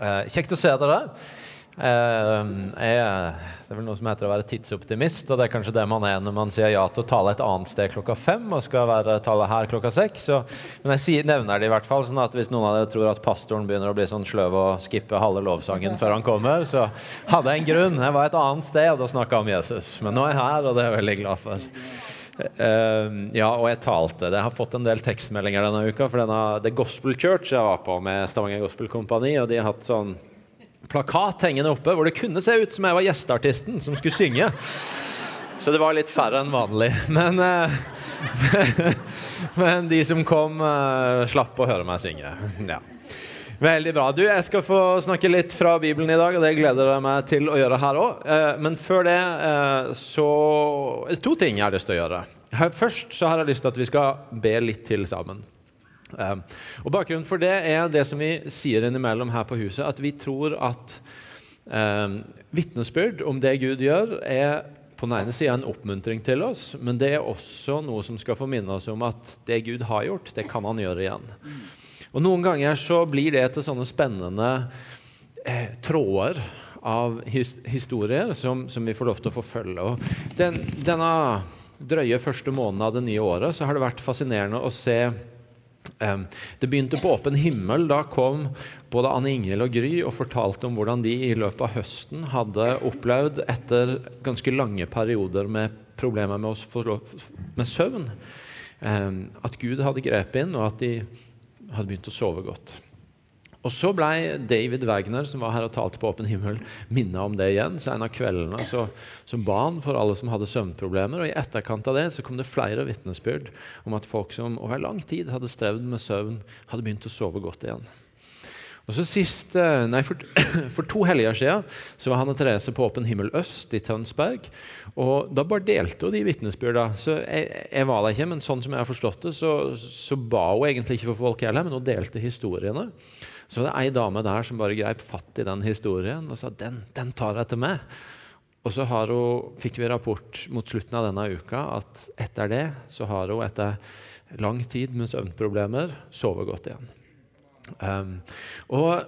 Eh, kjekt å se dere. Eh, jeg, det er vel noe som heter å være tidsoptimist, og det er kanskje det man er når man sier ja til å tale et annet sted klokka fem og skal være tale her klokka seks. Så, men jeg sier, nevner det i hvert fall, sånn at hvis noen av dere tror at pastoren begynner å bli sånn sløv og skippe halve lovsangen før han kommer, så hadde jeg en grunn. Jeg var et annet sted og snakka om Jesus. Men nå er jeg her, og det er jeg veldig glad for. Uh, ja, og jeg talte. Jeg har fått en del tekstmeldinger denne uka. For denne, The Gospel Church jeg var på med Stavanger Gospel Kompani, og de har hatt sånn plakat hengende oppe hvor det kunne se ut som jeg var gjesteartisten som skulle synge. Så det var litt færre enn vanlig. Men, uh, men de som kom, uh, slapp å høre meg synge. Ja. Veldig bra. Du, Jeg skal få snakke litt fra Bibelen i dag, og det gleder jeg meg til å gjøre her òg. Eh, men før det eh, så to ting jeg har lyst til å gjøre. Først så har jeg lyst til at vi skal be litt til sammen. Eh, og Bakgrunnen for det er det som vi sier innimellom her på huset, at vi tror at vitnesbyrd om det Gud gjør, er på den ene sida en oppmuntring til oss, men det er også noe som skal få minne oss om at det Gud har gjort, det kan han gjøre igjen. Og Noen ganger så blir det til sånne spennende eh, tråder av his historier som, som, vi får lov til å forfølge. Og den, denne drøye første måneden av det nye året så har det vært fascinerende å se eh, Det begynte på åpen himmel. Da kom både Anne Ingel og Gry og fortalte om hvordan de i løpet av høsten hadde opplevd, etter ganske lange perioder med problemer med, med søvn, eh, at Gud hadde grepet inn, og at de hadde begynt å sove godt. Og Så ble David Wagner, som var her og talte på åpen himmel, minna om det igjen. Så En av kveldene så, så ba han for alle som hadde søvnproblemer. og I etterkant av det så kom det flere vitnesbyrd om at folk som over lang tid hadde strevd med søvn, hadde begynt å sove godt igjen. Og så sist, eh, nei, for, for, to helger siden så var og Therese på Åpen himmel øst i Tønsberg. og Da bare delte hun de vitnesbyrdene. Jeg, jeg, var der ikke, men sånn som jeg har forstått det, så, så ba hun egentlig ikke for folk heller, men hun delte historiene. Så det er ei dame der som bare greip fatt i den historien og sa den, den tar jeg til meg. Og så hun, fikk vi rapport mot slutten av denne uka at etter det så har hun etter lang tid med søvnproblemer sovet godt igjen. Um, og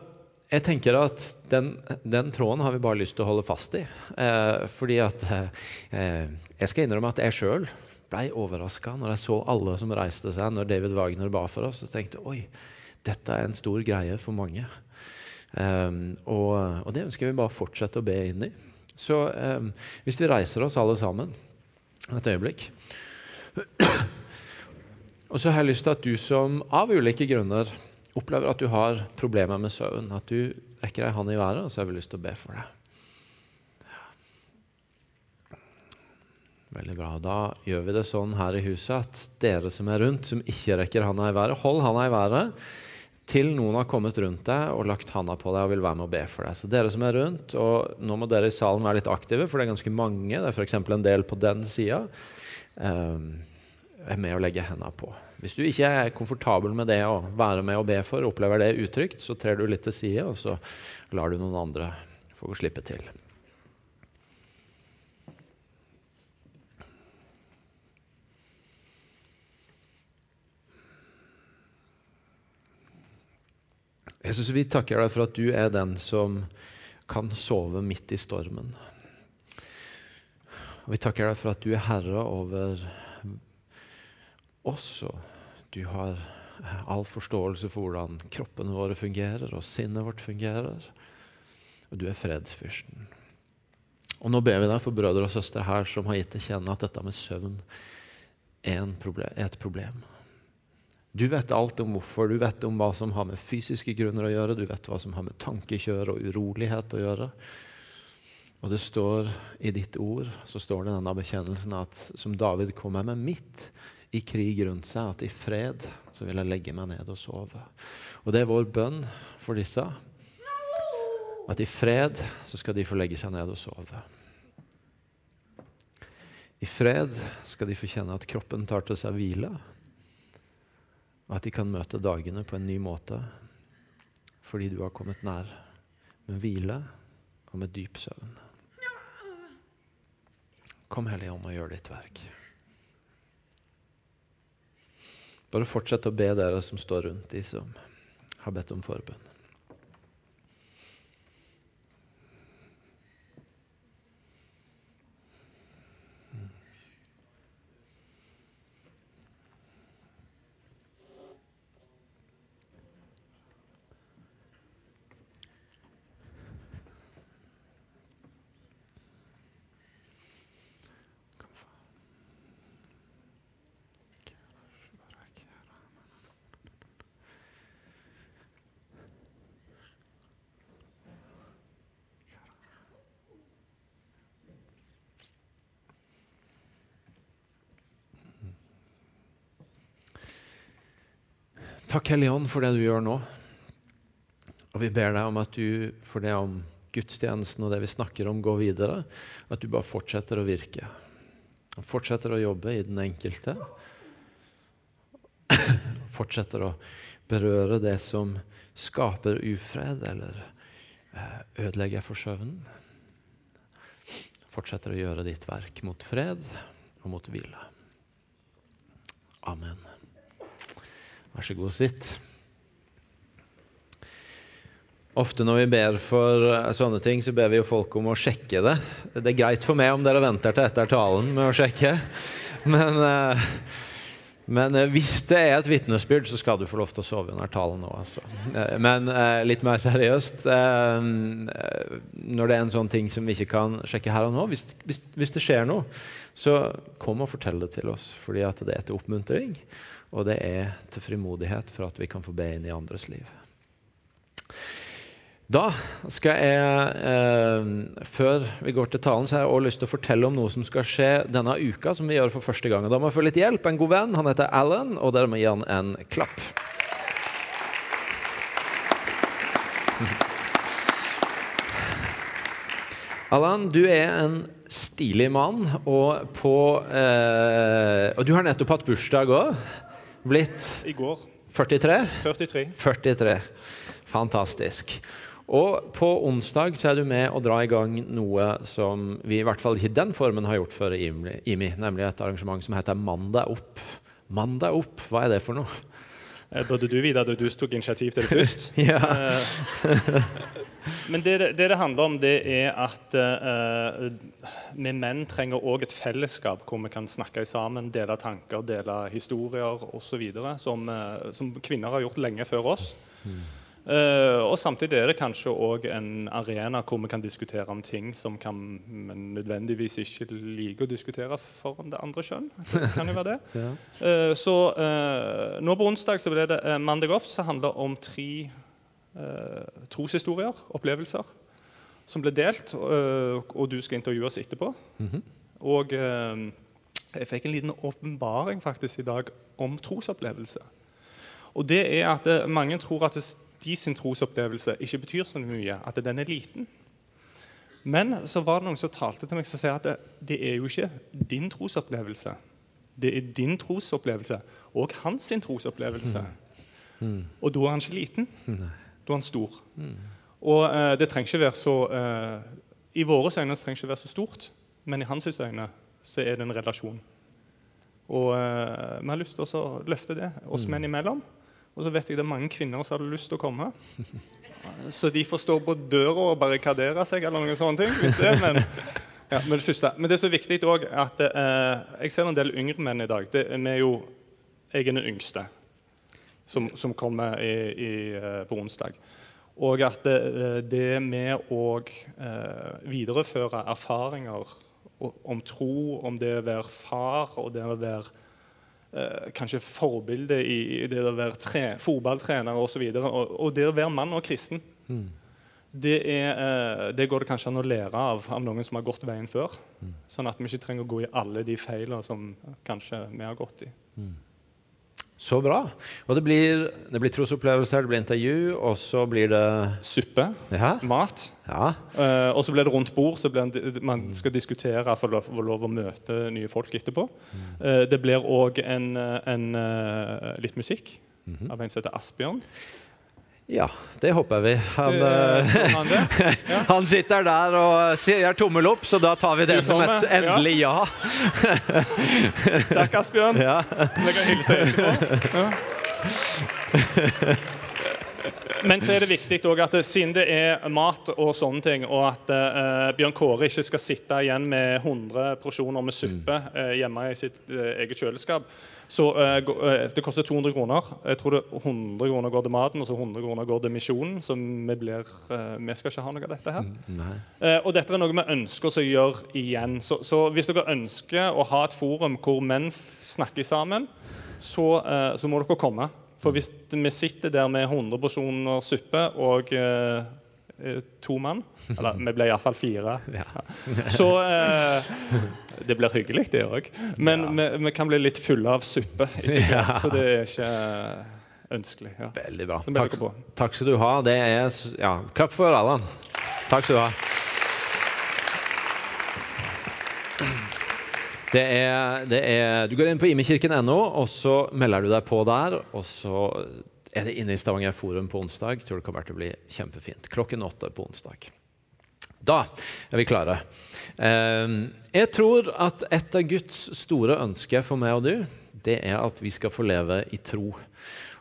jeg tenker at den, den, tråden har vi bare lyst til å holde fast i. Eh, fordi at eh, Jeg skal innrømme at jeg sjøl ble overraska når jeg så alle som reiste seg når David Wagner ba for oss. Og tenkte oi, dette er en stor greie for mange. Um, og, og, det ønsker vi bare fortsette å be inn i. Så um, hvis vi reiser oss alle sammen et øyeblikk Og så har jeg lyst til at du som av ulike grunner opplever at du har problemer med søvn, at du rekker ei hånd i været, og så har vi lyst til å be for deg. Veldig bra. Da gjør vi det sånn her i huset at dere som er rundt, som ikke rekker handa i været, hold handa i været til noen har kommet rundt deg og lagt handa på deg og vil være med og be for deg. Så dere som er rundt, og nå må dere i salen være litt aktive, for det er ganske mange, det er f.eks. en del på den sida, um, er med å legge henda på. Hvis du ikke er komfortabel med det å være med og be for, opplever det utrygt, så trer du litt til side, og så lar du noen andre få slippe til. Jesus, vi takker deg for at du er den som kan sove midt i stormen. Og vi takker deg for at du er herre over oss og du har all forståelse for hvordan kroppene våre fungerer, og sinnet vårt fungerer. Og du er fredsfyrsten. Og nå ber vi deg for brødre og søstre her som har gitt til kjenne at dette med søvn er, et problem. Du vet alt om hvorfor, du vet om hva som har med fysiske grunner å gjøre, du vet hva som har med tankekjør og urolighet å gjøre. Og det står i ditt ord så står det denne bekjennelsen at som David kommer med midt i krig rundt seg, at i fred så vil jeg legge meg ned og sove. Og det er vår bønn for disse. At i fred så skal de få legge seg ned og sove. I fred skal de få kjenne at kroppen tar til seg hvile, og at de kan møte dagene på en ny måte fordi du har kommet nær med hvile og med dyp søvn. Kom, Hellige Ånd, og gjør ditt verk. Bare fortsett å be dere som står rundt de som har bedt om forbønn. Hellige Ånd, for det du gjør nå. Og vi ber deg om at du, for det om gudstjenesten og det vi snakker om, går videre. At du bare fortsetter å virke. Og fortsetter å jobbe i den enkelte. Fortsetter å berøre det som skaper ufred eller eh, ødelegger for søvnen. Fortsetter å gjøre ditt verk mot fred og mot hvile. Amen. Vær så god, sitt. Ofte når vi ber for eh, sånne ting, så ber vi jo folk om å sjekke det. Det er greit for meg om dere venter til etter talen med å sjekke, men, eh, men eh, hvis det er et vitnesbyrd, så skal du få lov til å sove under talen òg, altså. Men litt mer seriøst Når det er en sånn ting som vi ikke kan sjekke her og nå, hvis, hvis, hvis det skjer noe, så kom og fortell det til oss, fordi det er til oppmuntring, og det er til frimodighet for at vi kan få be inn i andres liv. Da skal jeg, eh, Før vi går til talen, så har jeg lyst til å fortelle om noe som skal skje denne uka. som vi gjør for første gang. Da må jeg få litt hjelp. En god venn. Han heter Alan, og dere må gi han en klapp. Alan, du er en stilig mann, og, på, eh, og du har nettopp hatt bursdag òg. Blitt I går. 43? 43. 43. Fantastisk. Og på onsdag så er du med å dra i gang noe som vi i hvert fall ikke i den formen har gjort før i IMI, nemlig et arrangement som heter Mandag opp. Mandag opp, hva er det for noe? Eh, burde du vite at du tok initiativ til det først? ja. Men det, det, det handler om, det er at uh, vi menn trenger òg et fellesskap hvor vi kan snakke sammen, dele tanker, dele historier osv. Som, uh, som kvinner har gjort lenge før oss. Mm. Uh, og Samtidig er det kanskje òg en arena hvor vi kan diskutere om ting som kan men nødvendigvis ikke liker å diskutere foran det andre kjønn. Det kan jo være det. ja. uh, så uh, nå på onsdag så ble det uh, Mandag opp, som handler om tre troshistorier, opplevelser, som ble delt. og du skal intervjue oss etterpå. Mm -hmm. Og jeg fikk en liten åpenbaring faktisk i dag om trosopplevelse. Og det er at Mange tror at de sin trosopplevelse ikke betyr så mye, at den er liten. Men så var det noen som talte til meg som sier at det, det er jo ikke din trosopplevelse. Det er din trosopplevelse og hans sin trosopplevelse. Mm. Mm. Og da er han ikke liten. Mm. Da er han stor. Mm. Og eh, det trenger ikke være så eh, I våre øyne trenger ikke være så stort, men i hans øyne så er det en relasjon. Og eh, vi har lyst til å løfte det oss mm. menn imellom. Og så vet jeg det er mange kvinner som hadde lyst til å komme. Så de får stå på døra og barrikadere seg eller noen sånne ting. Hvis det, men, ja, men, det første. men det er så viktig òg at eh, jeg ser en del yngre menn i dag. Det er jo, jeg er den yngste som, som kommer i, i, eh, på onsdag. Og at det, eh, det med å eh, videreføre erfaringer om tro, om det å være far og det å være eh, kanskje forbilde i, det å være tre, fotballtrener osv. Og, og, og det å være mann og kristen. Mm. Det, er, eh, det, går det kanskje an å lære av, av noen som har gått veien før. Mm. Sånn at vi ikke trenger å gå i alle de feilene som kanskje vi har gått i. Mm. Så bra. Og det blir, det blir trosopplevelser, det blir intervju, og så blir det Suppe. Ja. Mat. Ja. Uh, og så blir det rundt bord, så en, man skal diskutere for å få lov å møte nye folk etterpå. Uh, det blir òg en, en, uh, litt musikk mm -hmm. av en som heter Asbjørn. Ja, det håper vi. Han, det, han, ja. han, sitter der og sier tommel opp, så da tar vi det som et endelig ja. ja. Takk, Asbjørn. Ja. Vi kan hilse etterpå. Ja. Men så er det viktig at siden det er mat og sånne ting, og at uh, Bjørn Kåre ikke skal sitte igjen med 100 porsjoner med suppe uh, hjemme i sitt uh, eget kjøleskap, så Det koster 200 kroner. Jeg tror det 100 kroner går til maten, og så 100 kroner går til misjonen. Så vi, blir, vi skal ikke ha noe av dette her. Uh, og dette er noe vi ønsker oss å gjøre igjen. Så, så, hvis dere ønsker å ha et forum hvor menn snakker sammen, så, så må dere komme. For hvis vi sitter der med 100 porsjoner suppe og to mann Eller vi ble iallfall fire. Ja. Så eh, Det blir hyggelig, det òg. Men ja. vi, vi, kan bli litt fulle av suppe. Ja. Så det er ikke ønskelig. Ja. Veldig bra. Takk, takk skal du ha. Det er ja, Klapp for Allan. Takk skal du ha. Det er, det er, du går inn på imekirken.no, og så melder du deg på der. Og så er det inne i Stavanger Forum på onsdag. Tror det kommer til å bli kjempefint. Klokken åtte på onsdag. Da er vi klare. Eh, Jeg tror at et av Guds store ønsker for meg og du, det er at vi skal få leve i tro.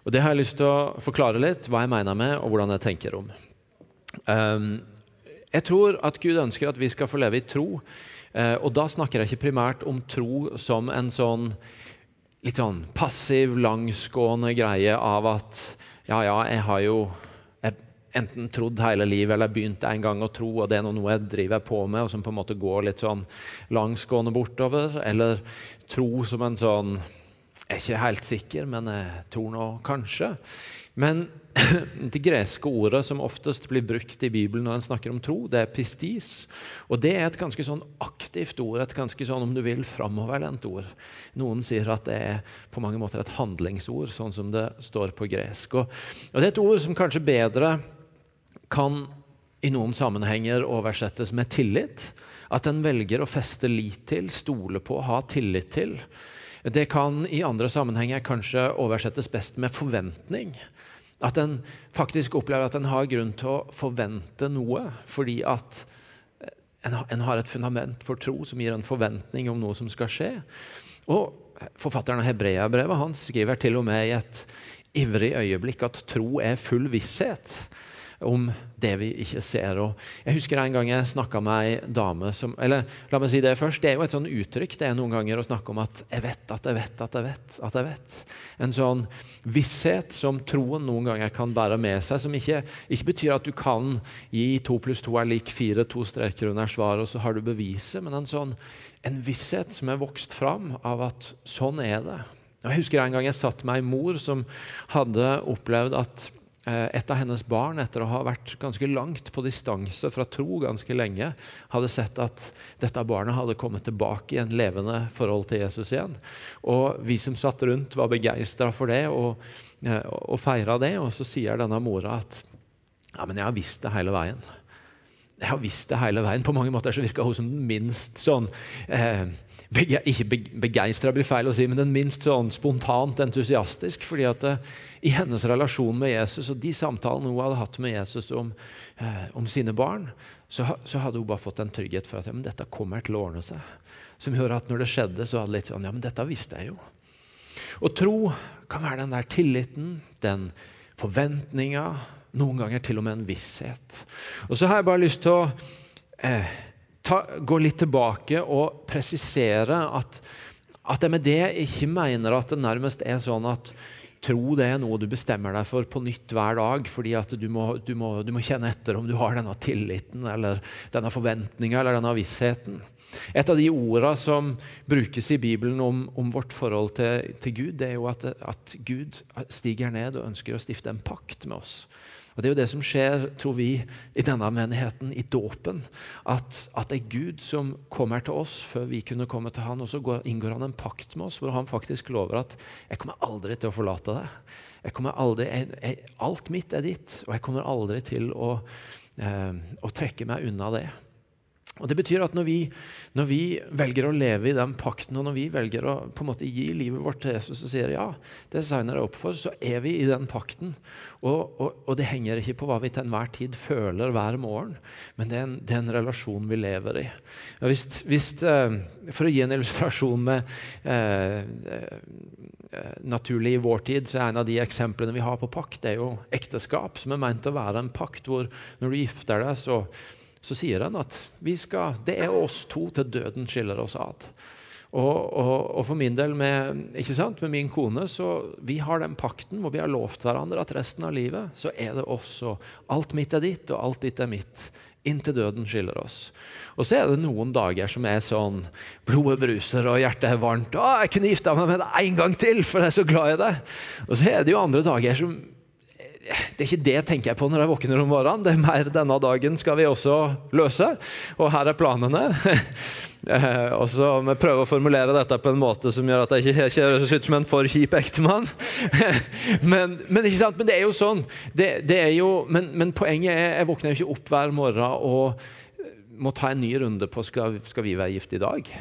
Og Det har jeg lyst til å forklare litt hva jeg mener med, og hvordan jeg tenker om. Eh, Jeg tror at Gud ønsker at vi skal få leve i tro. Eh, Og da snakker jeg ikke primært om tro som en sånn litt sånn passiv, langsgående greie av at ja, ja, jeg har jo enten trodd hele livet eller begynt en gang å tro, og det er noe jeg driver på med, og som på en måte går litt sånn langsgående bortover. Eller tro som en sånn Jeg er ikke helt sikker, men jeg tror nå kanskje. Men det greske ordet som oftest blir brukt i Bibelen når en snakker om tro, det er pistis. Og det er et ganske sånn aktivt ord, et ganske sånn, om du vil, framoverlent ord. Noen sier at det er på mange måter et handlingsord, sånn som det står på gresk. Og, og det er et ord som kanskje bedre kan i noen sammenhenger oversettes med tillit. At en velger å feste lit til, stole på, ha tillit til. Det kan i andre sammenhenger kanskje oversettes best med forventning. At en faktisk opplever at en har grunn til å forvente noe fordi at en har, et fundament for tro som gir en forventning om noe som skal skje. Og Forfatteren av Hebreabrevet skriver til og med i et ivrig øyeblikk at tro er full visshet om det vi ikke ser. Og jeg husker en gang jeg snakka med ei dame som Eller la meg si det først. Det er jo et sånn uttrykk det er noen ganger å snakke om at 'jeg vet at jeg vet at jeg vet'. at jeg vet. En sånn visshet som troen noen ganger kan bære med seg, som ikke, ikke betyr at du kan gi to pluss to er lik fire, to streker under svaret, og så har du beviset, men en sånn en visshet som er vokst fram av at sånn er det. Jeg husker en gang jeg satt med ei mor som hadde opplevd at et av hennes barn, etter å ha vært ganske langt på distanse fra tro ganske lenge, hadde sett at dette barnet hadde kommet tilbake i en levende forhold til Jesus igjen. Og vi som satt rundt, var begeistra for det og, eh, og feira det. Og så sier denne mora at ja, men jeg har visst det hele veien. Jeg har visst det hele veien. På mange måter så virka hun som den minst sånn eh, bege, Ikke begeistra blir feil å si, men den minst sånn spontant entusiastisk. fordi at eh, i hennes relasjon med Jesus og de samtalene hun hadde hatt med Jesus om, eh, om sine barn, så, så hadde hun bare fått en trygghet for at ja, men dette kommer til å ordne seg. Som gjorde at når det skjedde, så hadde litt sånn Ja, men dette visste jeg jo. Og tro kan være den der tilliten, den forventninga, noen ganger til og med en visshet. Og så har jeg bare lyst til å eh, ta, gå litt tilbake og presisere at, at jeg med det ikke mener at det nærmest er sånn at tro det er noe du bestemmer deg for på nytt hver dag, fordi at du må, du må, du må kjenne etter om du har denne tilliten eller denne forventninga eller denne vissheten. Et av de ordene som brukes i Bibelen om, om vårt forhold til, til Gud, det er jo at, at Gud stiger ned og ønsker å stifte en pakt med oss. Og Det er jo det som skjer, tror vi, i denne menigheten, i dåpen. At, at det er Gud som kommer til oss før vi kunne komme til han, og så går, inngår han en pakt med oss hvor han faktisk lover at 'jeg kommer aldri til å forlate deg'. Jeg kommer aldri, jeg, jeg, alt mitt er ditt, og jeg kommer aldri til å, eh, å trekke meg unna det. Og Det betyr at når vi, når vi velger å leve i den pakten, og når vi velger å på en måte gi livet vårt til Jesus og sier ja, det signer jeg opp for, så er vi i den pakten. Og, og, og det henger ikke på hva vi til enhver tid føler hver morgen, men det er en, det er en relasjon vi lever i. Hvis, hvis, eh, for å gi en illustrasjon med eh, eh, naturlig i vår tid, så er en av de eksemplene vi har på pakt, det er jo ekteskap, som er meint å være en pakt hvor når du gifter deg, så så sier han at skal, det er oss to til døden skiller oss ad. Og, og, og, for min del, med, med min kone, så vi har den pakten hvor vi har lovt hverandre at resten av livet så er det oss, og alt mitt er ditt, og alt ditt er mitt. Inntil døden skiller oss. Og så er det noen dager som er sånn blodet bruser og hjertet er varmt. Å, jeg kunne gifta meg med deg en gang til, for jeg er så glad i deg. Og så er det jo andre dager som det er ikke det tenker jeg på når jeg våkner om morgenen. Det er mer denne dagen skal vi også løse, og her er planene. Eh, og så Vi prøver å formulere dette på en måte som gjør at jeg ikke, ikke høres ut som en for kjip ektemann. men, men, men, det er jo sånn. Det, det er jo, men, men, poenget er jeg våkner jo ikke opp hver morgen og må ta en ny runde på skal, skal vi være gift i dag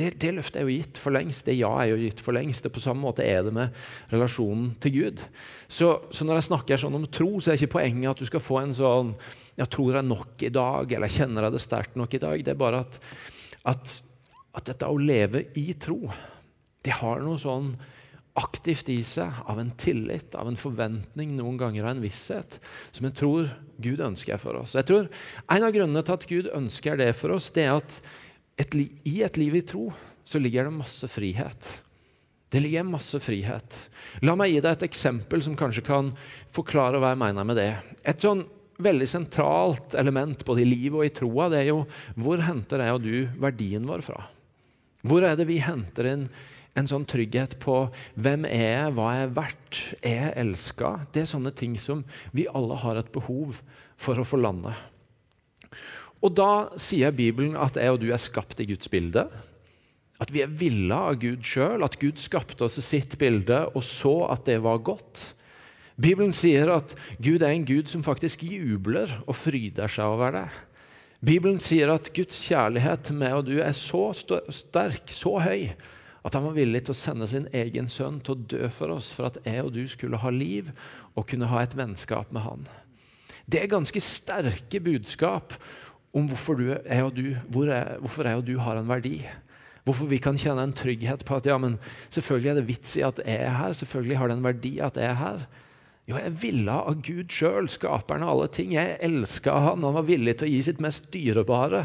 det, det, løftet er jo gitt for lengst. Det ja er jo gitt for lengst. Det På samme måte er det med relasjonen til Gud. Så, så, når jeg snakker sånn om tro, så er det ikke poenget at du skal få en sånn ja, 'Tror jeg nok i dag?' eller 'Kjenner jeg det sterkt nok i dag?' Det er bare at, at, at dette å leve i tro, det har noe sånn aktivt i seg av en tillit, av en forventning, noen ganger av en visshet, som jeg tror Gud ønsker for oss. Jeg tror En av grunnene til at Gud ønsker det for oss, det er at et I et liv i tro så ligger det masse frihet. Det ligger masse frihet. La meg gi deg et eksempel som kanskje kan forklare hva jeg mener med det. Et sånn veldig sentralt element både i livet og i troa det er jo hvor henter jeg og du verdien vår fra? Hvor er det vi henter inn en sånn trygghet på hvem er jeg, hva er jeg verdt, er jeg elska? Det er sånne ting som vi alle har et behov for å få lande. Og da sier Bibelen at jeg og du er skapt i Guds bilde. At vi er villa av Gud sjøl, at Gud skapte oss i sitt bilde og så at det var godt. Bibelen sier at Gud er en Gud som faktisk jubler og fryder seg over det. Bibelen sier at Guds kjærlighet til meg og du er så sterk, så høy, at han var villig til å sende sin egen sønn til å dø for oss, for at jeg og du skulle ha liv og kunne ha et vennskap med han. Det er ganske sterke budskap om hvorfor, du, jeg og du, er, hvorfor jeg og du har en verdi. Hvorfor vi kan kjenne en trygghet på at ja, men selvfølgelig er det vits i at jeg er her. Selvfølgelig har det en verdi at jeg er her. Jo, jeg ville av Gud sjøl, skaperen av alle ting. Jeg elska han. Han var villig til å gi sitt mest dyrebare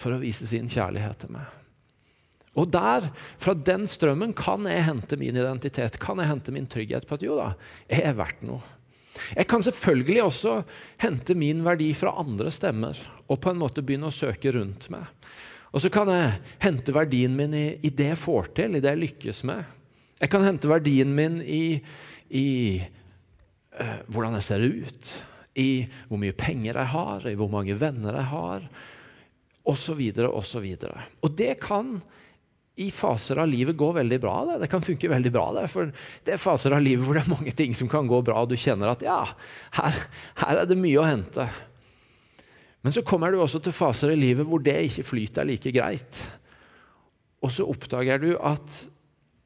for å vise sin kjærlighet til meg. Og der, fra den strømmen, kan jeg hente min identitet, kan jeg hente min trygghet på at jo da, jeg er verdt noe. Jeg kan selvfølgelig også hente min verdi fra andre stemmer og på en måte begynne å søke rundt meg. Og så kan jeg hente verdien min i, i det jeg får til, i det jeg lykkes med. Jeg kan hente verdien min i, i uh, hvordan jeg ser ut, i hvor mye penger jeg har, i hvor mange venner jeg har, osv. osv. Og det kan i faser av livet gå veldig bra. Det, det kan funke veldig bra. Det, for det er faser av livet hvor det er mange ting som kan gå bra, og du kjenner at ja, her, her er det mye å hente. Men så kommer du også til faser i livet hvor det ikke flyter like greit. Og så oppdager du at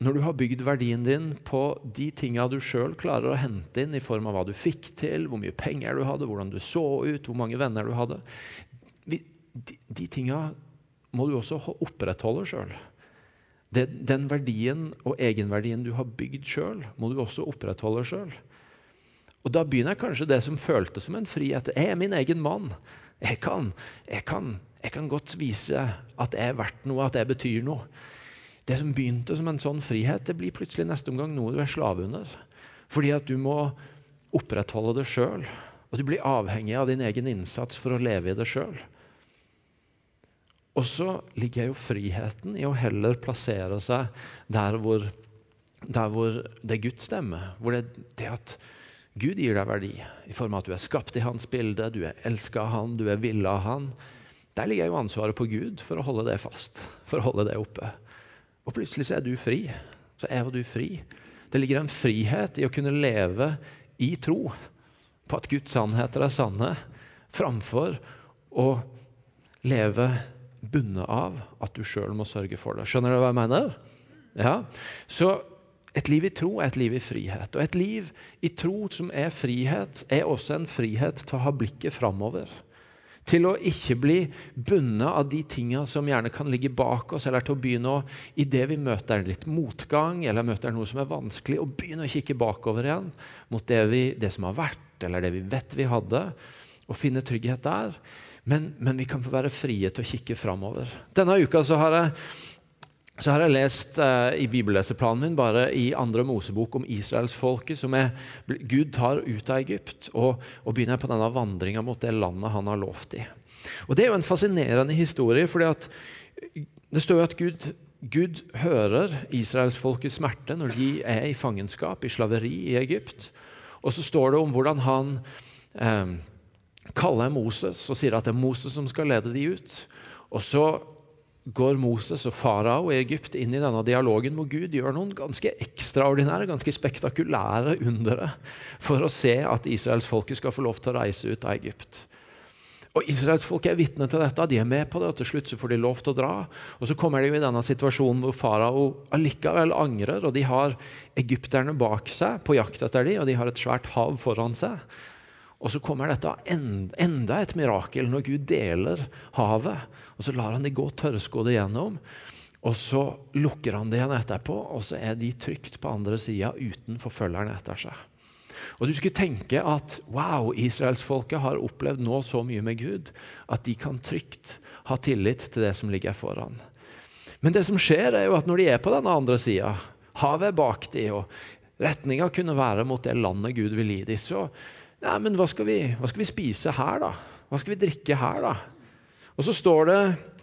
når du har bygd verdien din på de tinga du sjøl klarer å hente inn i form av hva du fikk til, hvor mye penger du hadde, hvordan du så ut, hvor mange venner du hadde De, de tinga må du også opprettholde sjøl. Den verdien og egenverdien du har bygd sjøl, må du også opprettholde sjøl. Og Da begynner kanskje det som føltes som en frihet. Jeg er min egen mann. Jeg kan, jeg kan, jeg kan godt vise at jeg er verdt noe, at jeg betyr noe. Det som begynte som en sånn frihet, det blir plutselig neste omgang noe du er slave under. Fordi at du må opprettholde det sjøl. Og du blir avhengig av din egen innsats for å leve i det sjøl. Og så ligger jo friheten i å heller plassere seg der hvor, der hvor det er Guds stemme. Hvor det, det at Gud gir deg verdi i form av at du er skapt i hans bilde, du er elska av han, du er villa av han. Der ligger jo ansvaret på Gud for å holde det fast, for å holde det oppe. Og plutselig så er du fri. Så er du fri. Det ligger en frihet i å kunne leve i tro på at Guds sannheter er sanne, framfor å leve bundet av at du sjøl må sørge for det. Skjønner du hva jeg mener? Ja. Så et liv i tro er et liv i frihet. Og et liv i tro som er frihet, er også en frihet til å ha blikket framover. Til å ikke bli bundet av de tinga som gjerne kan ligge bak oss, eller til å begynne å, idet vi møter litt motgang eller møter noe som er vanskelig, å begynne å kikke bakover igjen mot det, vi, det som har vært, eller det vi vet vi hadde, og finne trygghet der. Men, men, vi kan få være frie til å kikke framover. Denne uka så har jeg, så har jeg lest eh, i bibelleseplanen min bare i andre Mosebok om israelsfolket som er, Gud tar ut av Egypt og, og begynner på denne vandringa mot det landet han har lovt i. Og Det er jo en fascinerende historie. at Det står jo at Gud, Gud hører israelsfolkets smerte når de er i fangenskap, i slaveri i Egypt. Og så står det om hvordan han eh, kaller Moses og sier at det er Moses som skal lede de ut. Og så går Moses og farao i Egypt inn i denne dialogen hvor Gud gjør noen ganske ekstraordinære, ganske spektakulære undere for å se at israelsfolket skal få lov til å reise ut av Egypt. Og Israelsfolket er vitne til dette, de er med på det, og til slutt så får de lov til å dra. Og Så kommer de jo i denne situasjonen hvor farao allikevel angrer, og de har egypterne bak seg på jakt etter dem, og de har et svært hav foran seg. Og så kommer dette enda et mirakel når Gud deler havet. Og så lar han de gå tørrskodd igjennom. Og så lukker han det igjen etterpå, og så er de trygt på andre sida uten forfølgeren etter seg. Og Du skulle tenke at wow, israelsfolket har opplevd nå så mye med Gud at de kan trygt ha tillit til det som ligger foran. Men det som skjer er jo at når de er på den andre sida, havet er bak dem, og retninga kunne være mot det landet Gud vil gi dem, så Nei, men hva skal, vi, hva skal vi spise her, da? Hva skal vi drikke her, da? Og så står det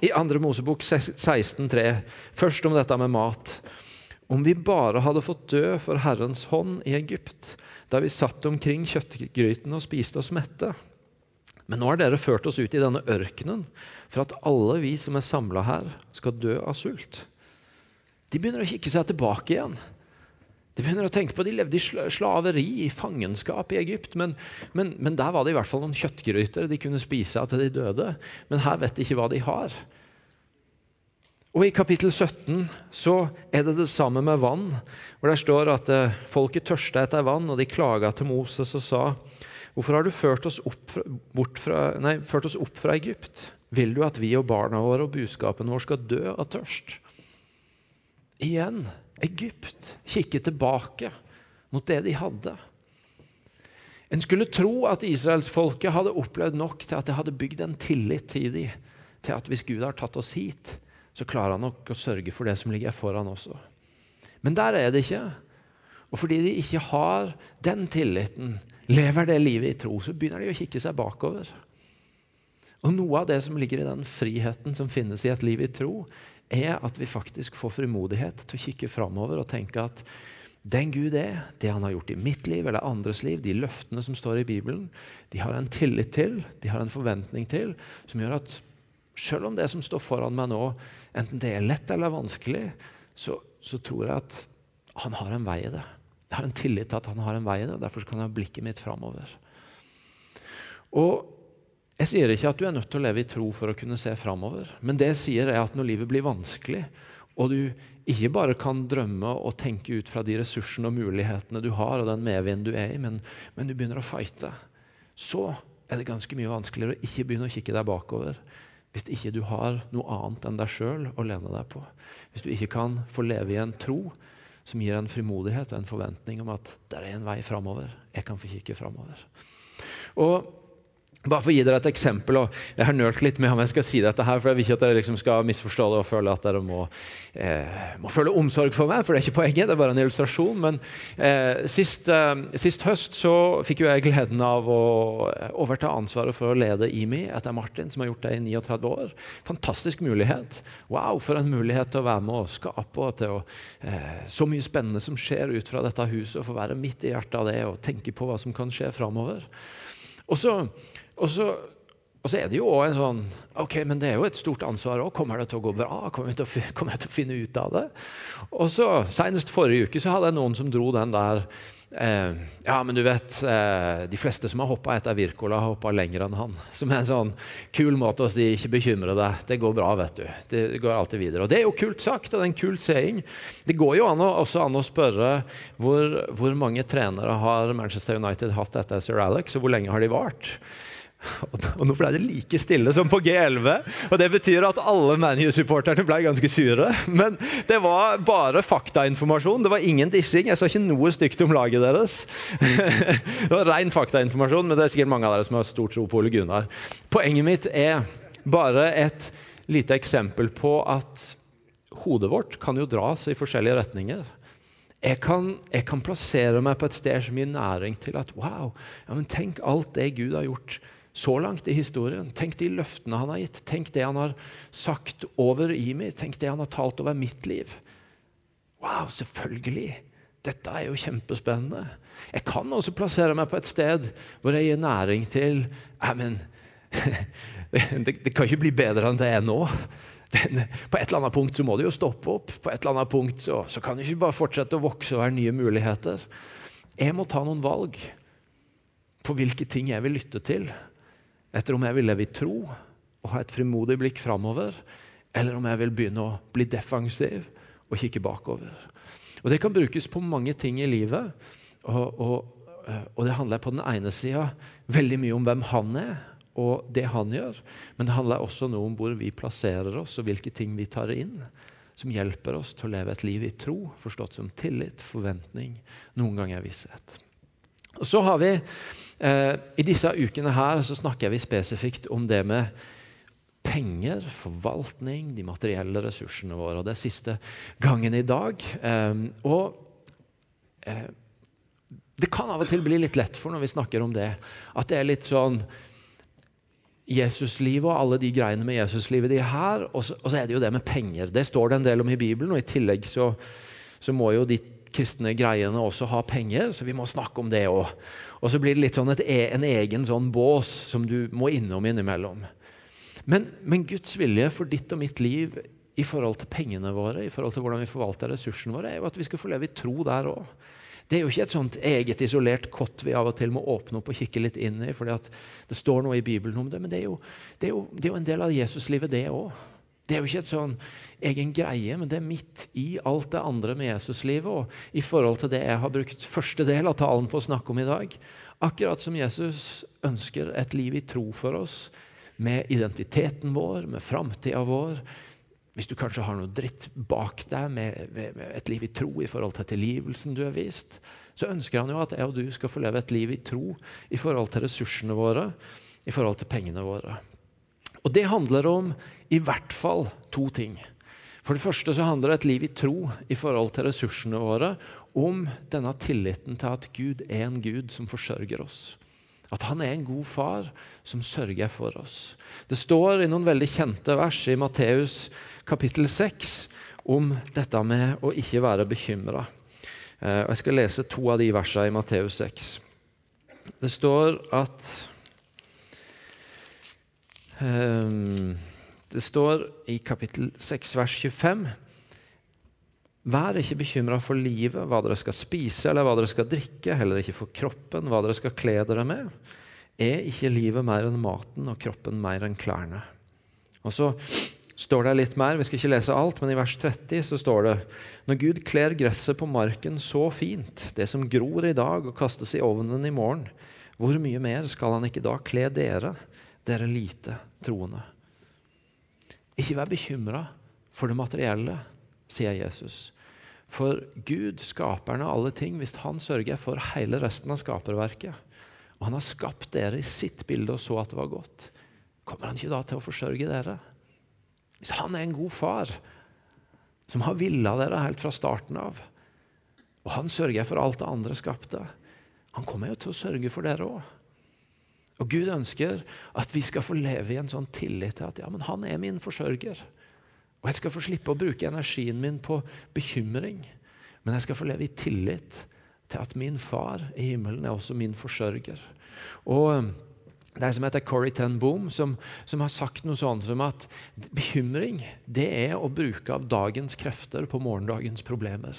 i 2. Mosebok 16,3, først om dette med mat. Om vi bare hadde fått dø for Herrens hånd i Egypt, da vi satt omkring kjøttgryten og spiste oss mette. Men nå har dere ført oss ut i denne ørkenen for at alle vi som er samla her, skal dø av sult. De begynner å kikke seg tilbake igjen. De begynner å tenke på, de levde i slaveri, i fangenskap i Egypt. Men, men, men, der var det i hvert fall noen kjøttgryter de kunne spise av til de døde. Men her vet de ikke hva de har. Og I kapittel 17 så er det det samme med vann. hvor Det står at eh, folket tørsta etter vann, og de klaga til Moses og sa Hvorfor har du ført oss, opp fra, nei, ført oss opp fra Egypt? Vil du at vi og barna våre og buskapen vår skal dø av tørst? Igjen Egypt kikke tilbake mot det de hadde. En skulle tro at israelsfolket hadde opplevd nok til at det hadde bygd en tillit til dem, til at hvis Gud har tatt oss hit, så klarer han nok å sørge for det som ligger foran også. Men der er det ikke. Og fordi de ikke har den tilliten, lever det livet i tro, så begynner de å kikke seg bakover. Og Noe av det som ligger i den friheten som finnes i et liv i tro, er at vi faktisk får frimodighet til å kikke framover og tenke at den Gud er, det han har gjort i mitt liv eller andres liv, de løftene som står i Bibelen, de har en tillit til, de har en forventning til, som gjør at selv om det som står foran meg nå, enten det er lett eller vanskelig, så, så tror jeg at han har en vei i det. Jeg har en tillit til at han har en vei i det, og derfor kan jeg ha blikket mitt framover. Og jeg sier ikke at du er nødt til å leve i tro for å kunne se framover. Men det jeg sier er at når livet blir vanskelig, og du ikke bare kan drømme og tenke ut fra de ressursene og mulighetene du har, og den medvinden du er i, men, men, du begynner å fighte, så er det ganske mye vanskeligere å ikke begynne å kikke deg bakover hvis ikke du har noe annet enn deg sjøl å lene deg på. Hvis du ikke kan få leve i en tro som gir en frimodighet og en forventning om at det er en vei framover. Jeg kan få kikke framover. Og bare for å gi dere et eksempel, og Jeg har nølt litt med om jeg skal si dette, her, for jeg vil ikke at dere liksom skal misforstå det og føle at dere må, eh, må, føle omsorg for meg. for det er ikke poenget, det er bare en illustrasjon. Men eh, sist, eh, sist, høst så fikk jo jeg gleden av å overta ansvaret for å lede IMI etter Martin, som har gjort det i 39 år. Fantastisk mulighet. Wow, for en mulighet til å være med og skape og til å eh, Så mye spennende som skjer ut fra dette huset, og få være midt i hjertet av det og tenke på hva som kan skje framover. Og så og så, og så, er det jo også en sånn Ok, men det er jo et stort ansvar òg. Kommer det til å gå bra? Kommer jeg, til å, kommer jeg til å finne ut av det? Og så, Senest forrige uke så hadde jeg noen som dro den der eh, Ja, men du vet, eh, de fleste som har hoppa etter Wirkola, har hoppa lenger enn han. Som er en sånn kul måte å si 'ikke bekymre deg', det går bra, vet du. Det går alltid videre. Og det er jo kult sagt, og det er en kul saying. Det går jo an å, også an å spørre hvor, hvor mange trenere har Manchester United hatt etter Sir Alex, og hvor lenge har de vart? Og nå ble det like stille som på G11. Og det betyr at alle ManU-supporterne ble ganske sure. Men det var bare faktainformasjon. Det var ingen dissing. Jeg sa ikke noe stygt om laget deres. Det var ren faktainformasjon, men det er sikkert mange av dere som har stor tro på Ole Gunnar. Poenget mitt er bare et lite eksempel på at hodet vårt kan jo dras i forskjellige retninger. Jeg kan, jeg kan plassere meg på et sted som gir næring til at wow, ja, men tenk alt det Gud har gjort så langt i historien. Tenk de løftene han har gitt. Tenk det han har sagt over i meg. Tenk det han har talt over mitt liv. Wow, selvfølgelig! dette er jo kjempespennende. Jeg kan også plassere meg på et sted hvor jeg gir næring til Nei, men det, det, kan ikke bli bedre enn det er nå. Den, på et eller annet punkt så må det jo stoppe opp. På et eller annet punkt så, så kan det ikke bare fortsette å vokse og være nye muligheter. Jeg må ta noen valg på hvilke ting jeg vil lytte til. Etter om jeg vil leve i tro og ha et frimodig blikk framover, eller om jeg vil begynne å bli defensiv og kikke bakover. Og Det kan brukes på mange ting i livet. Og, og, eh, og det handler på den ene sida veldig mye om hvem han er, og det han gjør. Men det handler også noe om hvor vi plasserer oss, og hvilke ting vi tar inn. Som hjelper oss til å leve et liv i tro, forstått som tillit, forventning, noen ganger visshet. Og så har vi, I disse ukene her så snakker vi spesifikt om det med penger, forvaltning, de materielle ressursene våre. og Det er siste gangen i dag. Eh, og eh, det kan av og til bli litt lett for når vi snakker om det, at det er litt sånn Jesuslivet og alle de greiene med Jesuslivet de er her, og så, og så, er det jo det med penger. Det står det en del om i Bibelen, og i tillegg så, så må jo de kristne greiene også ha penger, så vi må snakke om det òg. Og så blir det litt sånn et, e, en egen sånn bås som du må innom innimellom. Men, men, Guds vilje for ditt og mitt liv i forhold til pengene våre, i forhold til hvordan vi forvalter ressursene våre, er jo at vi skal få leve i tro der òg. Det er jo ikke et sånt eget isolert kott vi av og til må åpne opp og kikke litt inn i, fordi det står noe i Bibelen om det. Men det er jo, det er jo, det er jo en del av Jesuslivet, det òg. Det er jo ikke et sånn egen greie, men det er midt i alt det andre med Jesuslivet. Og i forhold til det jeg har brukt første del av talen på å snakke om i dag. Akkurat som Jesus ønsker et liv i tro for oss, med identiteten vår, med framtida vår. Hvis du kanskje har noe dritt bak deg med, med, et liv i tro i forhold til tilgivelsen du har vist, så ønsker han jo at jeg og du skal få leve et liv i tro i forhold til ressursene våre, i forhold til pengene våre. Og det handler om i hvert fall to ting. For det første så handler et liv i tro i forhold til ressursene våre om denne tilliten til at Gud er en Gud som forsørger oss. At han er en god far som sørger for oss. Det står i noen veldig kjente vers i Matteus kapittel 6 om dette med å ikke være bekymra. Eh, jeg skal lese to av de versene i Matteus 6. Det står at Det står i kapittel 6 vers 25 Vær ikke bekymra for livet, hva dere skal spise eller hva dere skal drikke, heller ikke for kroppen, hva dere skal kle dere med. Er ikke livet mer enn maten og kroppen mer enn klærne? Og så står det litt mer, Vi skal ikke lese alt, men i vers 30 så står det Når Gud kler gresset på marken så fint, det som gror i dag og kastes i ovnen i morgen, hvor mye mer skal han ikke da kle dere, dere lite troende? Ikke vær bekymra for det materielle sier Jesus. For Gud, skaperen av alle ting, hvis han sørger for hele resten av skaperverket, og han har skapt dere i sitt bilde og så at det var godt, kommer han ikke da til å forsørge dere? Hvis han er en god far, som har villa dere helt fra starten av, og han sørger for alt det andre skapte, han kommer jo til å sørge for dere òg. Og Gud ønsker at vi skal få leve i en sånn tillit til at ja, men han er min forsørger. Og jeg skal få slippe å bruke energien min på bekymring. Men jeg skal få leve i tillit til at min far i himmelen er også min forsørger. Og um, det er som heter Corrie Ten Boom, som, som, har sagt noe sånn som at bekymring det er å bruke av dagens krefter på morgendagens problemer.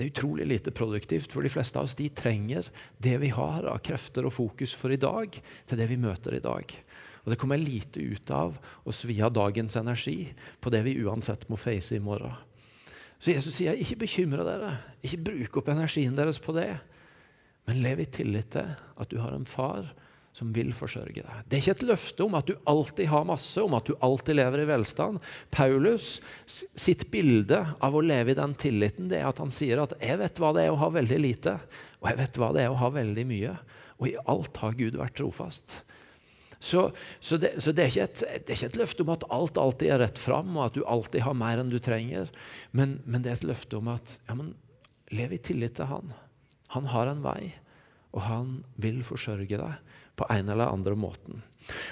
Det er utrolig lite produktivt, for de fleste av oss de trenger det vi har av krefter og fokus for i dag, til det vi møter i dag. Og det kommer lite ut av å svi av dagens energi på det vi uansett må face i morgen. Så Jesus sier ikke bekymre dere, ikke bruk opp energien deres på det. Men lev i tillit til at du har en far som vil forsørge deg. Det er ikke et løfte om at du alltid har masse, om at du alltid lever i velstand. Paulus sitt bilde av å leve i den tilliten det er at han sier at 'jeg vet hva det er å ha veldig lite', og 'jeg vet hva det er å ha veldig mye'. Og i alt har Gud vært trofast. Så, så, det, så det, er et, det, er ikke et, løfte om at alt alltid er rett fram, og at du alltid har mer enn du trenger. Men, men det er et løfte om at ja, men, lev i tillit til Han. Han har en vei, og han vil forsørge deg på en eller andre måten.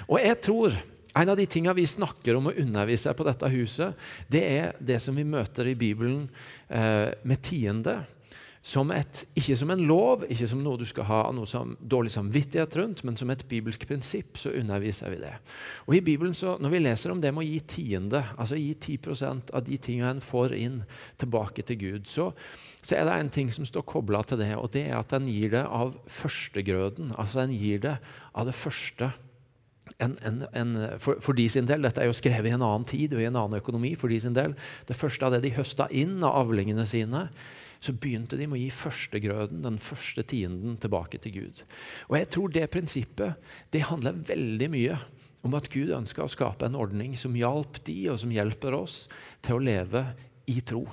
Og jeg tror en av de tingene vi snakker om å undervise på dette huset, det er det som vi møter i Bibelen eh, med tiende. Som et, ikke som en lov, ikke som noe du skal ha noe som dårlig samvittighet rundt, men som et bibelsk prinsipp, så underviser vi det. Og i Bibelen, så, Når vi leser om det med å gi tiende, altså gi 10% av de tingene en får inn, tilbake til Gud, så, så er det en ting som står kobla til det, og det er at en gir det av førstegrøden. Altså en gir det av det første. En, en, en, for, for, de sin del, Dette er jo skrevet i en annen tid og i en annen økonomi. for de sin del, Det første av det de høsta inn av avlingene sine, så begynte de med å gi førstegrøden, den første tienden, tilbake til Gud. Og jeg tror det prinsippet det handler veldig mye om at Gud ønska å skape en ordning som hjalp de, og som hjelper oss, til å leve i tro.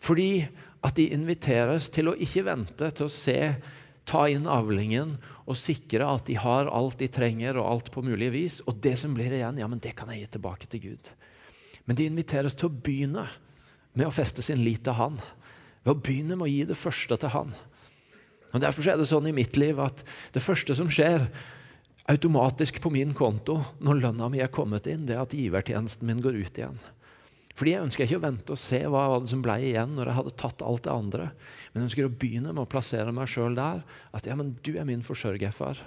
Fordi at de inviteres til å ikke vente til å se, ta inn avlingen og sikre at de har alt de trenger, og alt på mulig vis. Og det som blir igjen, ja, men det kan jeg gi tilbake til Gud. Men de inviteres til å begynne med å feste sin lit til Han ved å begynne med å gi det første til Han. Og Derfor er det sånn i mitt liv at det første som skjer automatisk på min konto når lønna mi er kommet inn, det er at givertjenesten min går ut igjen. Fordi Jeg ønsker ikke å vente og se hva som ble igjen når jeg hadde tatt alt det andre. Men jeg ønsker å begynne med å plassere meg sjøl der. At ja, men du er min forsørger, far.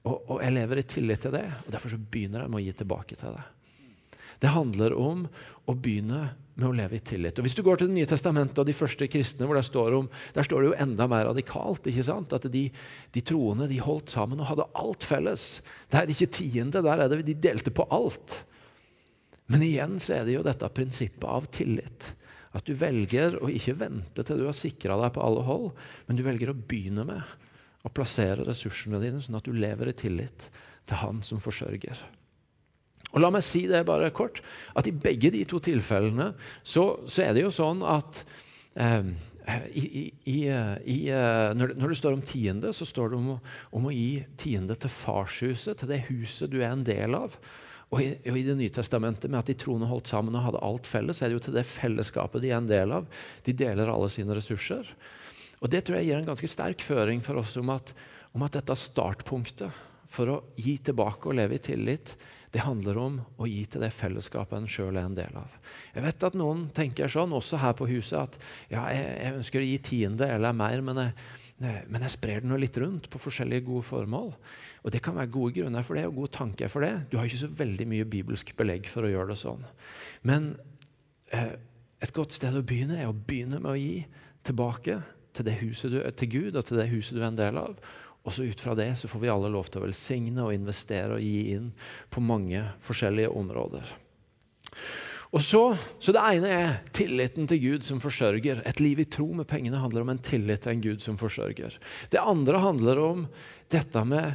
Og, og, jeg lever i tillit til det. og Derfor så begynner jeg med å gi tilbake til det. Det handler om å begynne med å leve i tillit. Og Hvis du går til Det nye testamentet og de første kristne, hvor der står om, der står det jo enda mer radikalt. ikke sant? At de, de troende de holdt sammen og hadde alt felles. Der er det ikke tiende, der er det de delte på alt. Men igjen så er det jo dette prinsippet av tillit. At du velger å ikke vente til du har sikra deg på alle hold, men du velger å begynne med å plassere ressursene dine sånn at du lever i tillit til Han som forsørger. Og la meg si det bare kort, at i begge de to tilfellene så, så er det jo sånn at eh, i, i, i, eh, når, det, når, det, står om tiende, så står det om, om, å gi tiende til farshuset, til det huset du er en del av. Og i, og i Det nye testamentet, med at de troende holdt sammen og hadde alt felles, så er det jo til det fellesskapet de er en del av. De deler alle sine ressurser. Og Det tror jeg gir en ganske sterk føring for oss om at, om at dette startpunktet for å gi tilbake og leve i tillit, det handler om å gi til det fellesskapet en sjøl er en del av. Jeg vet at noen tenker sånn, også her på huset, at ja, jeg, jeg ønsker å gi tiende eller mer, men jeg, men jeg sprer den litt rundt på forskjellige gode formål. Og Det kan være gode grunner for det og gode tanker for det. Du har ikke så veldig mye bibelsk belegg for å gjøre det sånn. Men eh, et godt sted å begynne er å begynne med å gi tilbake til, huset du, til Gud og til det huset du er en del av. Og så ut fra det så får vi alle lov til å velsigne og investere og gi inn på mange forskjellige områder. Og så, så Det ene er tilliten til Gud som forsørger. Et liv i tro med pengene handler om en tillit til en Gud som forsørger. Det andre handler om dette med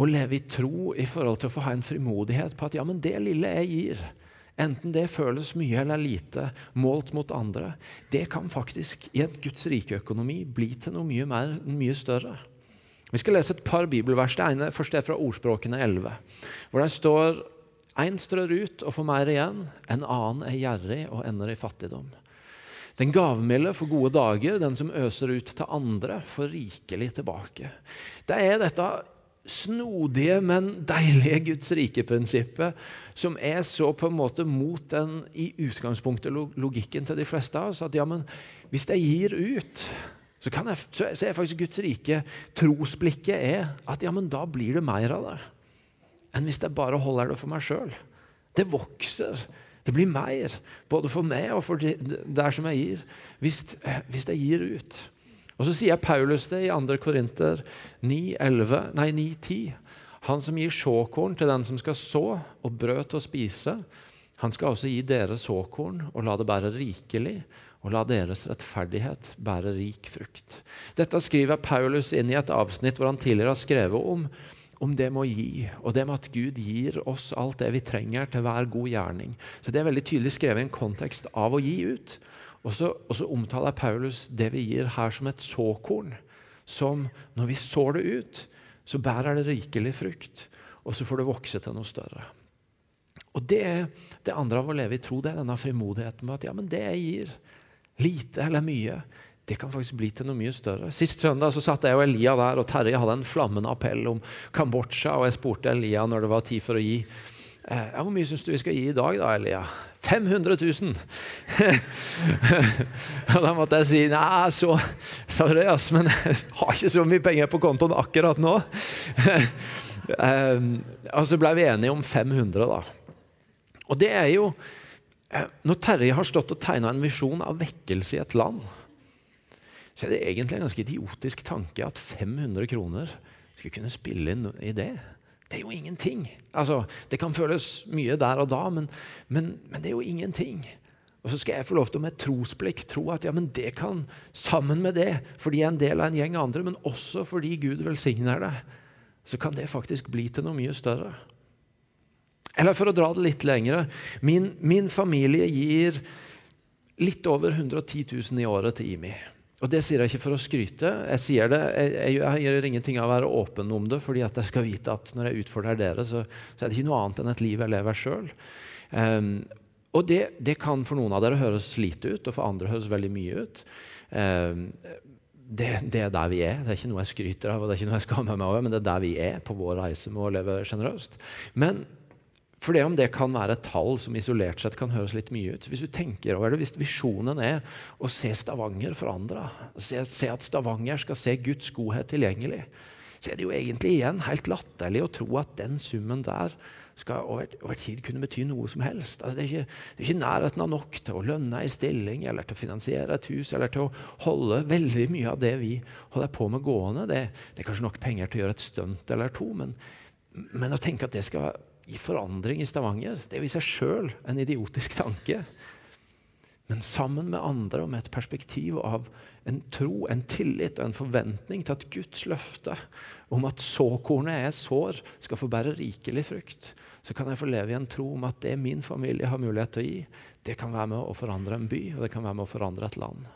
å leve i tro i forhold til å få ha en frimodighet på at ja, men det lille jeg gir, enten det føles mye eller lite, målt mot andre, det kan faktisk i et Guds rike økonomi bli til noe mye, mer, mye større. Vi skal lese et par bibelvers. Det ene først er fra Ordspråkene 11, hvor det står Én strør ut og får mer igjen, en annen er gjerrig og ender i fattigdom. Den gavmilde får gode dager, den som øser ut til andre, får rikelig tilbake. Det er dette snodige, men deilige Guds rike-prinsippet som er så på en måte mot den i utgangspunktet logikken til de fleste av oss. At ja, men hvis jeg gir ut så, jeg, så, er faktisk Guds rike Trosblikket er at ja, men da blir det mer av det enn hvis jeg bare holder det for meg sjøl. Det vokser. Det blir mer, både for meg og for der som jeg gir, hvis, hvis jeg gir ut. Og Så sier Paulus det i 2. Korinter 9-10. Han som gir såkorn til den som skal så, og brød til å spise, han skal også gi dere såkorn og la det bære rikelig og la deres rettferdighet bære rik frukt. Dette skriver Paulus inn i et avsnitt hvor han tidligere har skrevet om, om det med å gi, og det med at Gud gir oss alt det vi trenger til hver god gjerning. Så Det er veldig tydelig skrevet i en kontekst av å gi ut. Og så, omtaler Paulus det vi gir her som et såkorn. Som når vi sår det ut, så bærer det rikelig frukt. Og så får det vokse til noe større. Og det er det andre av å leve i tro, det er denne frimodigheten med at ja, men det jeg gir, lite eller mye, det kan faktisk bli til noe mye større. Sist søndag så satt jeg og Elia der, og Terje hadde en flammende appell om Kambodsja. Og jeg spurte Elia når det var tid for å gi. Eh, hvor mye syns du vi skal gi i dag, da, Elia? 500 000! og da måtte jeg si nei, så sorry, ass, men jeg har ikke så mye penger på kontoen akkurat nå. eh, og så ble vi enige om 500, da. Og det er jo Når Terje har stått og tegna en visjon av vekkelse i et land, så er det egentlig en ganske idiotisk tanke at 500 kroner skulle kunne spille inn i det. Det er jo ingenting. Altså, det kan føles mye der og da, men, men, men, det er jo ingenting. Og så skal jeg få lov til med trosblikk tro at ja, men det kan, sammen med det, fordi jeg er en del av en gjeng andre, men også fordi Gud velsigner det, så kan det faktisk bli til noe mye større. Eller for å dra det litt lengre min, min familie gir litt over 110 000 i året til IMI. Og Det sier jeg ikke for å skryte. Jeg sier det, jeg, jeg, jeg gjør ingenting av å være åpen om det, fordi at jeg skal vite at når jeg utfordrer dere, så, så er det ikke noe annet enn et liv jeg lever sjøl. Um, ehm, og det, det, kan for noen av dere høres lite ut, og for andre høres veldig mye ut. Um, det, det, er der vi er. Det er ikke noe jeg skryter av, og det er ikke noe jeg skammer meg over, men det er der vi er på vår reise med å leve sjenerøst. Men for det om det kan være et tall som isolert sett kan høres litt mye ut. Hvis du tenker over det, hvis visjonen er å se Stavanger forandra, se, se, at Stavanger skal se Guds godhet tilgjengelig, så er det jo egentlig igjen helt latterlig å tro at den summen der skal over, over tid kunne bety noe som helst. Altså, det, er ikke, det, er ikke, nærheten av nok til å lønne ei stilling eller til å finansiere et hus eller til å holde veldig mye av det vi holder på med, gående. Det, det er kanskje nok penger til å gjøre et stunt eller to, men, men å tenke at det skal i forandring i Stavanger. Det er i seg sjøl en idiotisk tanke. Men sammen med andre og med et perspektiv av en tro, en tillit og en forventning til at Guds løfte om at såkornet jeg sår, skal få bære rikelig frukt, så kan jeg få leve i en tro om at det min familie har mulighet til å gi, det kan være med å forandre en by, og det kan være med å forandre et land.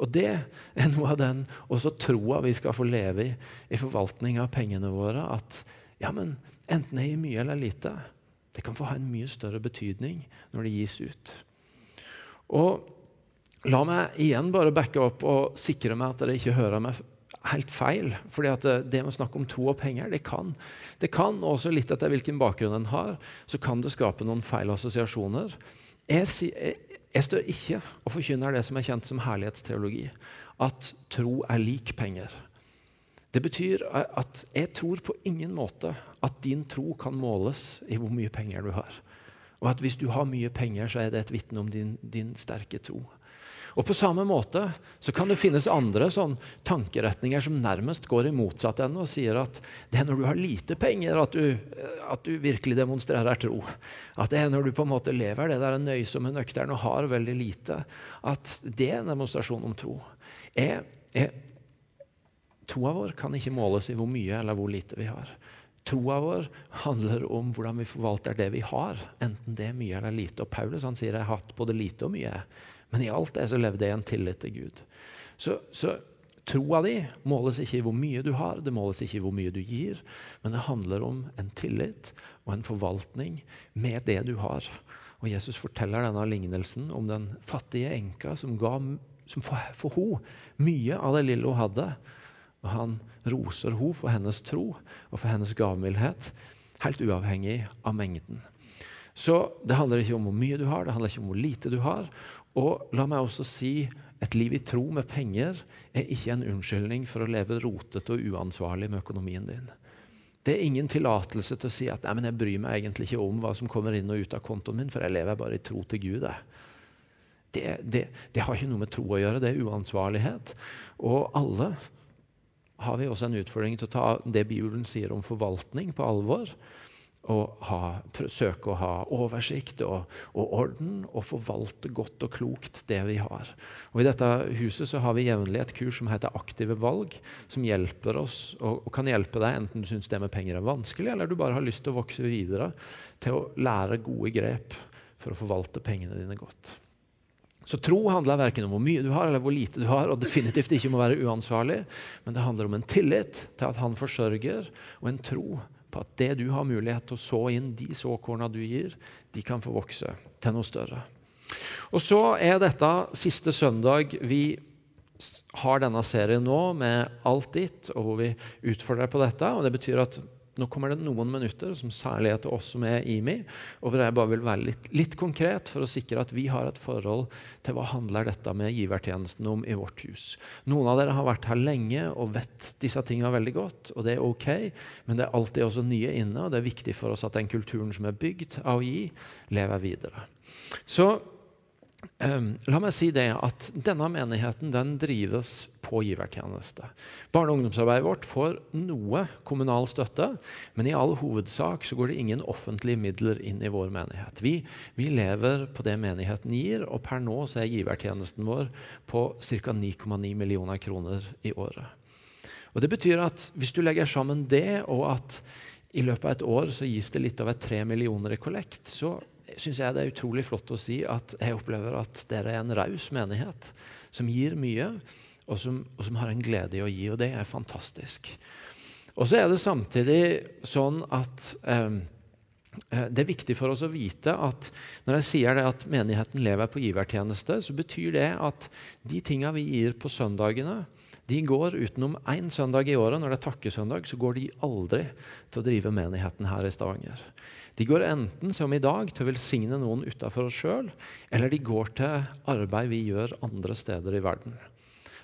Og Det er noe av den også troa vi skal få leve i i forvaltning av pengene våre. At ja, men enten jeg gir mye eller lite, det kan få ha en mye større betydning når det gis ut. Og La meg igjen bare backe opp og sikre meg at dere ikke hører meg helt feil. fordi at det, det med å snakke om tro og penger, det kan. Det kan også litt etter hvilken bakgrunn en har, så kan det skape noen feil assosiasjoner. Jeg, jeg, jeg står ikke og forkynner det som er kjent som herlighetsteologi. At tro er lik penger. Det betyr at jeg tror på ingen måte at din tro kan måles i hvor mye penger du har. Og at hvis du har mye penger, så er det et vitne om din, din, sterke tro. Og På samme måte så kan det finnes andre sånn tankeretninger som nærmest går i motsatt ende og sier at det er når du har lite penger, at du, at du virkelig demonstrerer tro. At det er når du på en måte lever det der nøysomme, nøkterne og har veldig lite, at det er en demonstrasjon om tro. Jeg, jeg Troa vår kan ikke måles i hvor mye eller hvor lite vi har. Troa vår handler om hvordan vi forvalter det vi har, enten det er mye eller lite. Og Paulus han sier jeg har hatt både lite og mye, men i alt det så levde jeg i en tillit til Gud. Så, så troa di måles ikke i hvor mye du har, det måles ikke i hvor mye du gir, men det handler om en tillit og en forvaltning med det du har. Og Jesus forteller denne lignelsen om den fattige enka som ga som for, for henne mye av det lille hun hadde. Og han roser henne for hennes tro og for hennes gavmildhet, helt uavhengig av mengden. Så det handler ikke om hvor mye du har, det handler ikke om hvor lite du har. Og la meg også si et liv i tro med penger er ikke en unnskyldning for å leve rotete og uansvarlig med økonomien din. Det er ingen tillatelse til å si at jeg bryr meg egentlig ikke om hva som kommer inn og ut av kontoen min, for jeg lever bare i tro til Gud. Det, det, det har ikke noe med tro å gjøre, det er uansvarlighet. Og alle har vi også en utfordring til å ta det Bibelen sier om forvaltning, på alvor. Og ha, søke å ha oversikt og, og, orden, og forvalte godt og klokt det vi har. Og I dette huset så har vi jevnlig et kurs som heter Aktive valg, som hjelper oss og, og kan hjelpe deg enten du syns det med penger er vanskelig, eller du bare har lyst til å vokse videre til å lære gode grep for å forvalte pengene dine godt. Så tro handler verken om hvor mye du har eller hvor lite du har, og definitivt ikke om å være uansvarlig, men det handler om en tillit til at han forsørger, og en tro på at det du har mulighet til å så inn, de såkorna du gir, de kan få vokse til noe større. Og så er dette siste søndag vi har denne serien nå med alt ditt, og hvor vi utfordrer på dette. og Det betyr at nå kommer det noen minutter som særlig er til oss som er IMI, og hvor jeg bare vil være litt, litt, konkret for å sikre at vi har et forhold til hva handler dette med givertjenesten om i vårt hus. Noen av dere har vært her lenge og vet disse tingene veldig godt, og det er ok, men det er alltid også nye inne, og det er viktig for oss at den kulturen som er bygd av å gi, lever videre. Så la meg si det at Denne menigheten den drives på givertjeneste. Barne- og ungdomsarbeidet vårt får noe kommunal støtte, men i all hovedsak så går det ingen offentlige midler inn i vår menighet. Vi, vi lever på det menigheten gir, og per nå så er givertjenesten vår på ca. 9,9 millioner kroner i året. Og Det betyr at hvis du legger sammen det, og at i løpet av et år så gis det litt over 3 millioner i kollekt, så syns jeg det er utrolig flott å si at jeg opplever at dere er en raus menighet som gir mye, og som, og som, har en glede i å gi. Og det er fantastisk. Og så er det samtidig sånn at eh, det er viktig for oss å vite at når jeg sier det at menigheten lever på givertjeneste, så betyr det at de tinga vi gir på søndagene, de går utenom én søndag i året. Når det er takkesøndag, så går de aldri til å drive menigheten her i Stavanger. De går enten som i dag til å velsigne noen utafor oss sjøl, eller de går til arbeid vi gjør andre steder i verden.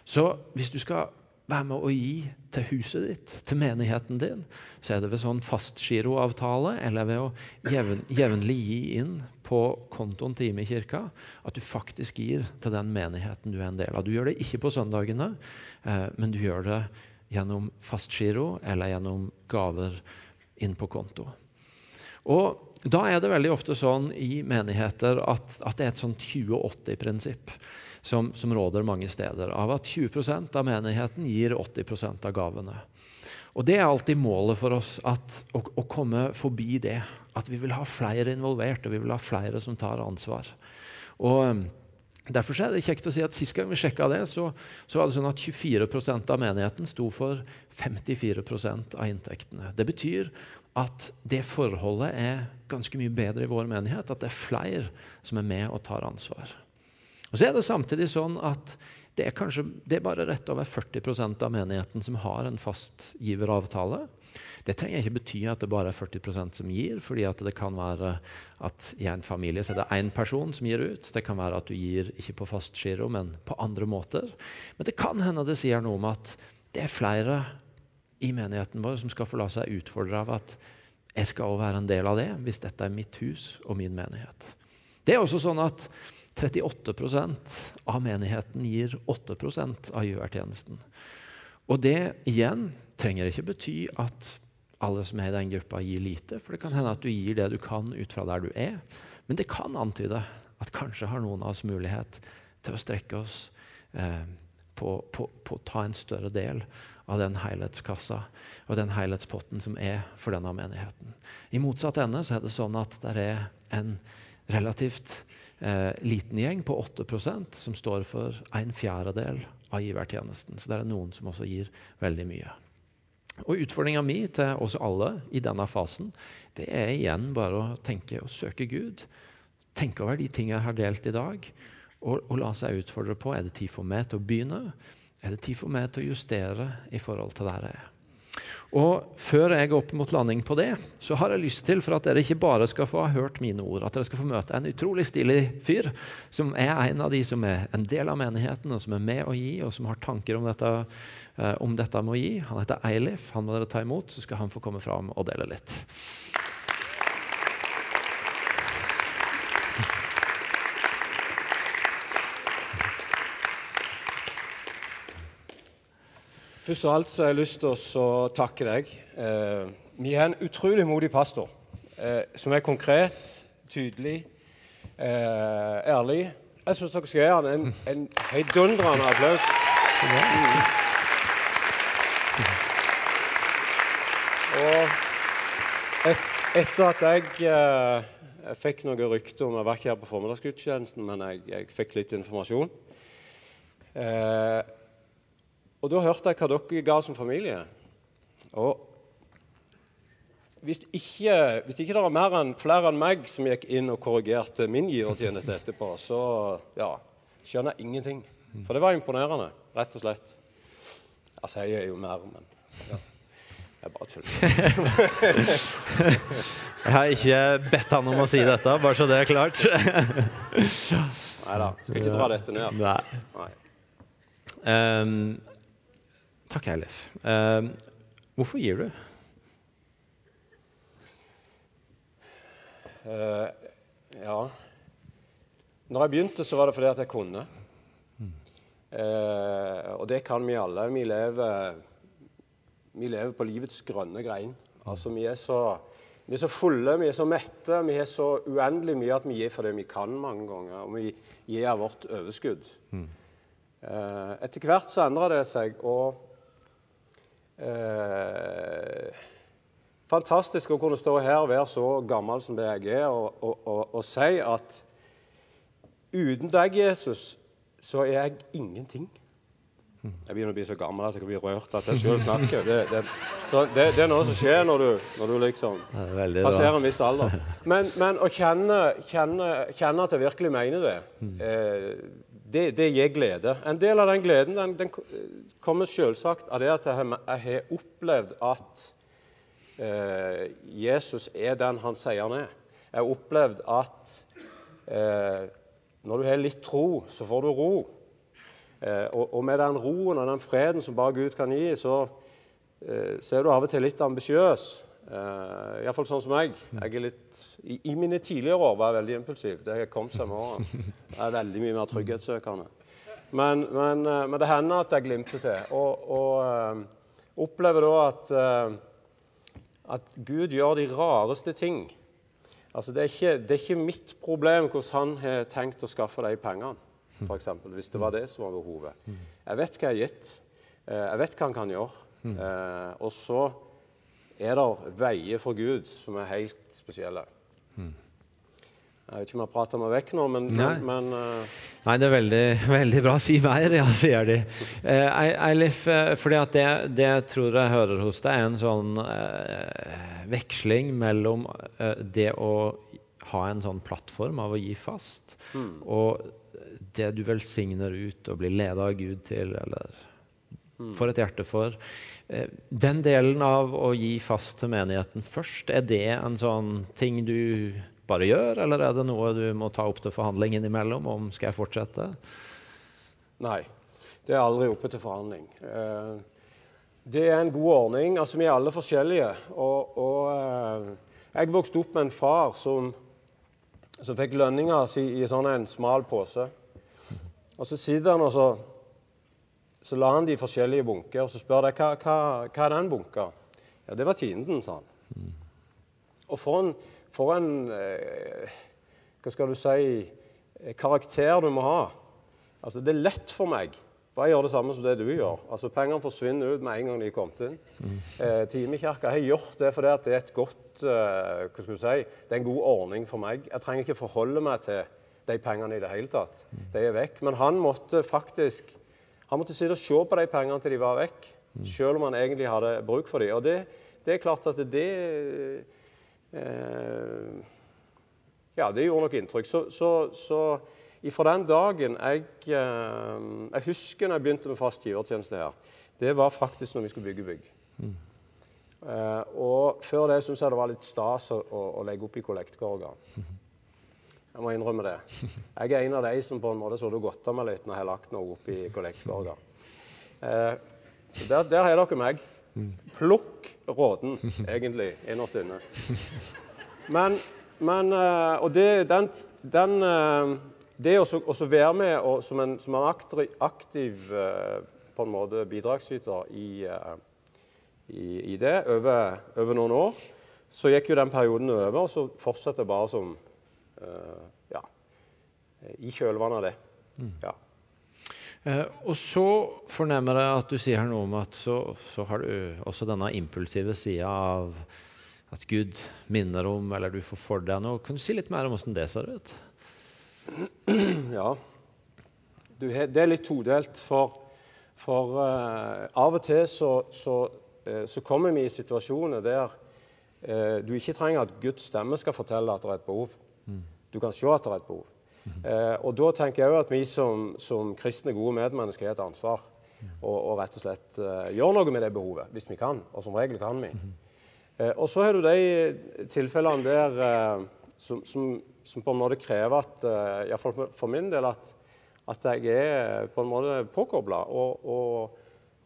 Så hvis du skal være med å gi til huset ditt, til menigheten din, så er det ved sånn fastgiroavtale eller ved å jevn, jevnlig gi inn på kontoen til Ime kirka at du faktisk gir til den menigheten du er en del av. Du gjør det ikke på søndagene, eh, men du gjør det gjennom fastgiro eller gjennom gaver inn på konto. Og Da er det veldig ofte sånn i menigheter at, at det er et sånn 20-80-prinsipp som, som, råder mange steder. Av at 20% av menigheten gir 80% av gavene. Og Det er alltid målet for oss at, å, å, komme forbi det. At vi vil ha flere involvert, og vi vil ha flere som tar ansvar. Og Derfor er det kjekt å si at Sist gang vi sjekka det, så, så, var det sånn at 24% av menigheten sto for 54% av inntektene. Det betyr at det forholdet er ganske mye bedre i vår menighet. At det er flere som er med og tar ansvar. Og Så er det samtidig sånn at det er, kanskje, det er bare rett over 40% av menigheten som har en fast giveravtale. Det trenger ikke bety at det bare er 40% som gir, fordi det kan være at i en familie så er det én person som gir ut. Det kan være at du gir ikke på fastgiro, men på andre måter. Men det kan hende det sier noe om at det er flere i menigheten vår som skal få la seg utfordre av at jeg skal også være en del av det hvis dette er mitt hus og min menighet. Det er også sånn at 38% av menigheten gir 8% av givertjenesten. Og det igjen trenger ikke bety at alle som er i den gruppa, gir lite. For det kan hende at du gir det du kan ut fra der du er. Men det kan antyde at kanskje har noen av oss mulighet til å strekke oss eh, på å ta en større del av den helhetskassa og den helhetspotten som er for denne menigheten. I motsatt ende så er det sånn at det er en relativt eh, liten gjeng på 8% som står for en fjerdedel av givertjenesten. Så det er noen som også gir veldig mye. Og Utfordringa mi til oss alle i denne fasen det er igjen bare å tenke og søke Gud. Tenke over de tingene jeg har delt i dag, og, og la seg utfordre på er det tid for meg til å begynne er det tid for meg til å justere i forhold til der jeg er. Og Før jeg går opp mot landing på det, så har jeg lyst til for at dere ikke bare skal få ha hørt mine ord, at dere skal få møte en utrolig stilig fyr som er en av de som er en del av menigheten, og som er med å gi, og som har tanker om dette, eh, om dette med å gi. Han heter Eilif. Han må dere ta imot, så skal han få komme fram og dele litt. Først av alt så har jeg lyst til å takke deg. Eh, vi har en utrolig modig pastor eh, som er konkret, tydelig, eh, ærlig. Jeg syns dere skal gi ham en, en heidundrende applaus. Mm. Og et, etter at jeg, eh, jeg fikk noen rykte om Jeg var ikke her på formiddagsgudstjenesten, men jeg, jeg, fikk litt informasjon. Eh, og da hørte jeg hva dere ga som familie. Og hvis ikke, hvis ikke det var mer enn, flere enn meg som gikk inn og korrigerte min givertjeneste etterpå, så ja, skjønner jeg ingenting. For det var imponerende, rett og slett. Altså, jeg er jo mer, men ja. Jeg bare tuller. Jeg har ikke bedt han om å si dette, bare så det er klart. Nei da. Skal ikke dra dette ned. Nei. Nei. Ehm, takk, Eilif. Uh, hvorfor gir du? Uh, ja Når jeg begynte, så var det fordi at jeg kunne. Uh, og det kan vi alle. Vi lever, vi lever på livets grønne grein. Altså, vi er, så, vi er så fulle, vi er så mette, vi har så uendelig mye at vi gir for det vi kan mange ganger. Og vi gir av vårt overskudd. Eh, etter hvert så endrer det seg, og eh, Fantastisk å kunne stå her og være så gammel som det jeg er, og, og, og, og si at uten deg, Jesus, så er jeg ingenting. Jeg begynner å bli så gammel at jeg blir rørt at jeg sjøl snakker. Det, det, så det, det, er noe som skjer når du, når du liksom er passerer en viss alder. Men, men å kjenne, kjenne, kjenne at jeg virkelig mener det, eh, det, det gir glede. En del av den gleden den, den kommer selvsagt av det at jeg, jeg har opplevd at eh, Jesus er den han sier han er. Jeg har opplevd at eh, når du har litt tro, så får du ro. Eh, og, og med den roen og den freden som bare Gud kan gi, så, eh, så er du av og til litt ambisiøs. Eh, Iallfall sånn som meg. jeg er litt, i, I mine tidligere år var jeg veldig impulsiv. Det har kommet seg med årene. Jeg er veldig mye mer trygghetssøkende. Men, men, uh, men det hender at jeg glimter til. Og, og uh, opplever da at, uh, at Gud gjør de rareste ting. Altså, det, er ikke, det er ikke mitt problem hvordan han har tenkt å skaffe de pengene, eksempel, hvis det var det som var behovet. Jeg vet hva jeg har gitt. Jeg vet hva han kan gjøre. Eh, og så er det veier for Gud som er helt spesielle. Jeg vet ikke om jeg prater meg vekk nå, men, Nei. men, eh, Nei, det er veldig, veldig bra. Si veier, ja, sier de. Eh, Eilif, eh, fordi at det, det jeg tror jeg hører hos deg, er en sånn uh, veksling mellom det å ha en sånn plattform av å gi fast, og det du velsigner ut og blir ledet av Gud til, eller får et hjerte for. Eh, Den delen av å gi fast til menigheten først, er det en sånn ting du bare gjør, eller er det noe du må ta opp til forhandling innimellom om skal jeg fortsette? Nei. Det er aldri oppe til forhandling. Eh, Det er en god ordning. Altså, Vi er alle forskjellige. Og, og eh, jeg vokste opp med en far som, som fikk lønninga si i sånn en smal pose. Og så sitter han og så, så la han de forskjellige bunker, og så spør jeg hva, hva, hva er den bunka? Ja, det var tienden, sa han. Og for en, for en eh, Hva skal du si eh, karakter du må ha. Altså, det er lett for meg. Bare gjør det samme som det du gjør. Altså, Pengene forsvinner ut med en gang de er kommet inn. Eh, Timekirka har gjort det fordi det er et godt eh, hva skal du si, det er en god ordning for meg. Jeg trenger ikke forholde meg til de pengene i det hele tatt. De er vekk. Men han måtte faktisk han måtte sitte og se på de pengene til de var vekk, selv om han egentlig hadde bruk for dem. Og det, det er klart at det eh, Ja, det gjorde nok inntrykk. Så, så, så ifra den dagen jeg, eh, jeg husker når jeg begynte med fast givertjeneste her, det var faktisk når vi skulle bygge bygg. Eh, og før det syntes jeg det var litt stas å, å, å legge opp i kollektkorga. Jeg må innrømme det. Jeg er en av de som på en måte så det godta meg litt når jeg har lagt noe opp i kollektkorga. Eh, så der, der har dere meg. Plukk råden, egentlig, innerst inne. Men, men eh, Og det, den, den eh, Det å være med og, som en, som en aktiv, aktiv eh, på en måte bidragsyter i, i, i det over, over noen år, så gikk jo den perioden over, og så fortsatte jeg bare som Ja. I kjølvannet av det. Ja. Eh, og så fornemmer jeg at du sier noe om at så, så har du også denne impulsive sida av at Gud minner om, eller du får for deg noe. Kan du si litt mer om hvordan det ser ut? Ja. Du, det er litt todelt, for, for uh, av og til så, så, uh, så kommer vi i situasjoner der uh, du ikke trenger at Guds stemme skal fortelle at det er et behov. Du kan se at det er et behov. Eh, og da tenker jeg òg at vi som, som kristne, gode medmennesker har et ansvar. og, og rett og slett uh, gjøre noe med det behovet, hvis vi kan. Og som regel kan vi. Uh, og så har du de tilfellene der uh, som, som, som, på en måte krever at, uh, iallfall for, for min del, at, at, jeg er på en måte påkobla og, og,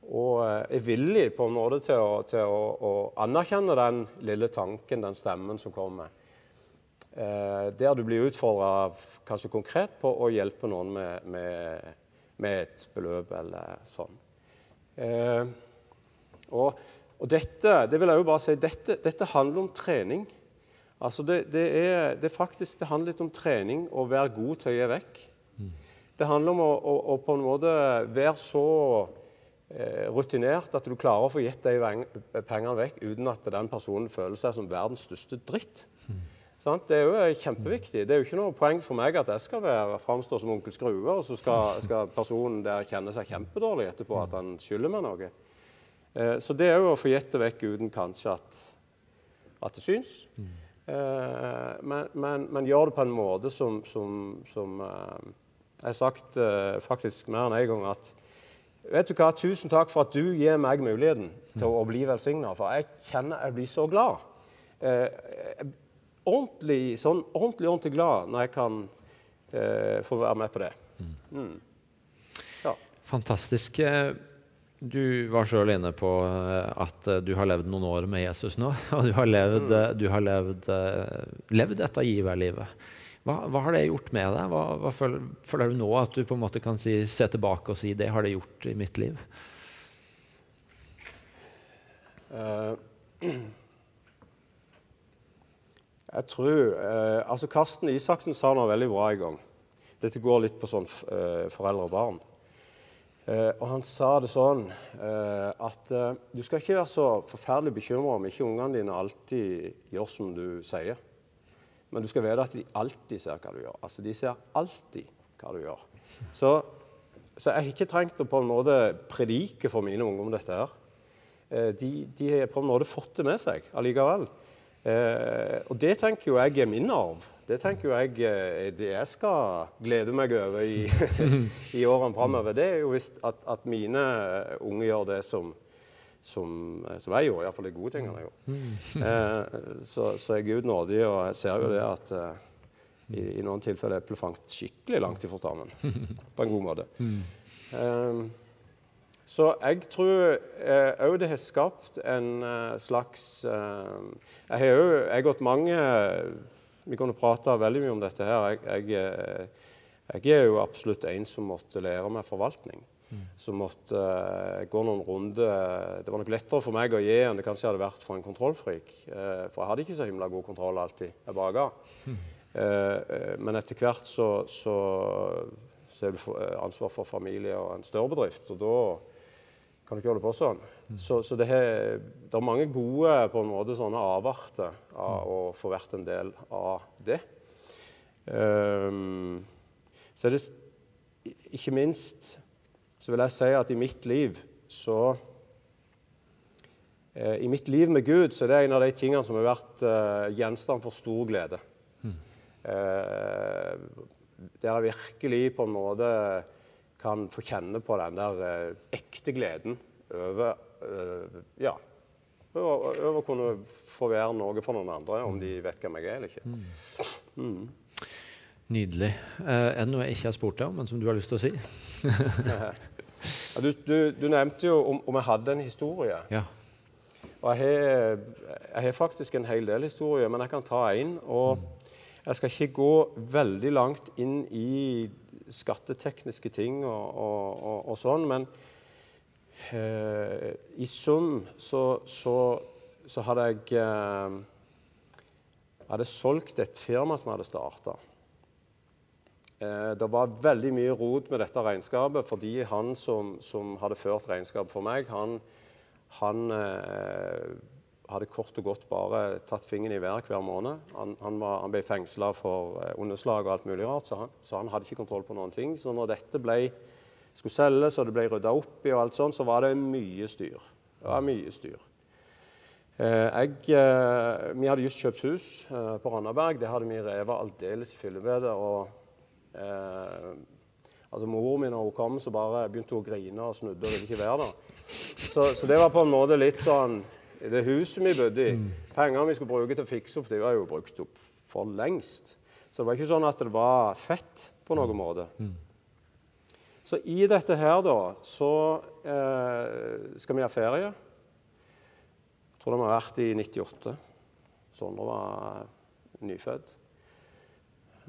og, er villig på en måte til, å, til å, å, anerkjenne den lille tanken, den stemmen som kommer. Der du blir utfordra kanskje konkret på å hjelpe noen med, med, med et beløp eller sånn. Eh, og, og, dette det vil jeg jo bare si, dette, dette handler om trening. Altså det, det, er, det, faktisk, det handler litt om trening å være god til å gi vekk. Mm. Det handler om å, å, å, på en måte være så eh, rutinert at du klarer å få gitt de pengene vekk uten at den personen føler seg som verdens største dritt. Mm. Det er jo kjempeviktig. Det er jo ikke noe poeng for meg at jeg skal være, framstå som onkel Skrue, og så skal, skal, personen der kjenne seg kjempedårlig etterpå at han skylder meg noe. Eh, så det er jo å få gitt det vekk uten kanskje at, at det syns. Eh, men, men, men, gjør det på en måte som, som, som eh, Jeg har sagt eh, faktisk mer enn én en gang at Vet du hva, Tusen takk for at du gir meg muligheten til å, å bli velsigna. For jeg kjenner jeg blir så glad. Eh, ordentlig, sånn, ordentlig, ordentlig glad når jeg kan eh, få være med på det. Mm. Ja. Fantastisk. Eh, du var sjøl inne på eh, at eh, du har levd noen år med Jesus nå. Og du har levd, mm. du har levd, levd dette giverlivet. Hva, hva, har det gjort med deg? Hva, hva føler, føler, du nå at du på en måte kan si, se tilbake og si det har det gjort i mitt liv? Uh, Jeg tror eh, altså Karsten Isaksen sa noe veldig bra en gang. Dette går litt på sånn eh, foreldre og barn. Eh, og Han sa det sånn eh, at eh, du skal ikke være så forferdelig bekymra om ikke ungene dine alltid gjør som du sier. Men du skal vite at de alltid ser hva du gjør. Altså, De ser alltid hva du gjør. Så, så jeg har ikke trengt å på en måte predike for mine unger om dette. her. Eh, de, de har på en måte fått det med seg allikevel. Eh, og det tenker jo jeg er min arv. Det tenker jo jeg er det jeg skal glede meg over i, i årene framover. Det er jo visst at, at, mine unge gjør det som, som, som jeg gjorde. Iallfall de gode tingene jeg gjorde. Eh, så, så er Gud nådig, og jeg ser jo det at eh, i, i, noen tilfeller er eplefangt skikkelig langt ifra stammen. På en god måte. Eh, så jeg tror òg eh, det har skapt en eh, slags eh, Jeg har òg gått mange Vi kunne prate veldig mye om dette her. Jeg, jeg, jeg, er jo absolutt en som måtte lære meg forvaltning. Mm. Som måtte gå noen runder. Det var nok lettere for meg å gi enn det kanskje hadde vært for en kontrollfrik. For jeg hadde ikke så himla god kontroll alltid. Jeg bare ga. Men etter hvert så, så, så er du ansvar for familie og en større bedrift. og da kan ikke holde på sånn? Mm. Så, så det, er, det, er mange gode på en måte sånne avarter av å få vært en del av det. Um, så er det ikke minst så vil jeg si at i mitt liv så eh, I mitt liv med Gud så er det en av de tingene som har vært eh, gjenstand for stor glede. Mm. Eh, der jeg virkelig på en måte kan få kjenne på den der eh, ekte gleden over eh, ja, over, å kunne få være noe for noen andre, om de vet hvem jeg er eller ikke. Mm. Mm. Nydelig. Eh, er det noe jeg ikke har spurt deg om, men som du har lyst til å si? du, du, du, nevnte jo om, om, jeg hadde en historie. Ja. Og jeg har, jeg har, faktisk en hel del historier, men jeg kan ta én. Og mm. jeg skal ikke gå veldig langt inn i skattetekniske ting og, og, og, og sånn. Men eh, i sum så, så, så, hadde jeg eh, hadde solgt et firma som hadde starta. Eh, det var veldig mye rot med dette regnskapet fordi han som, som hadde ført regnskapet for meg, han, han eh, hadde kort og godt bare tatt fingeren i været hver måned. Han, han, var, han ble fengsla for eh, underslag og alt mulig rart, så han, så han, hadde ikke kontroll på noen ting. Så når dette ble, skulle selges og det ble rydda opp i, og alt sånt, så var det mye styr. Det var mye styr. Eh, jeg, eh, vi hadde just kjøpt hus på Randaberg. Det hadde vi revet aldeles i fillebedet. Eh, Altså moren min, når hun kom, så bare begynte hun å grine og snudde og ville ikke være der. Så, så, det var på en måte litt sånn Det huset vi bodde i, mm. pengene vi skulle bruke til å fikse opp, de var jo brukt opp for lengst. Så det var ikke sånn at det var fett på noen mm. måte. Mm. Så i dette her, da, så eh, skal vi ha ferie. Jeg tror det har vært i 98. Sondre var nyfødt.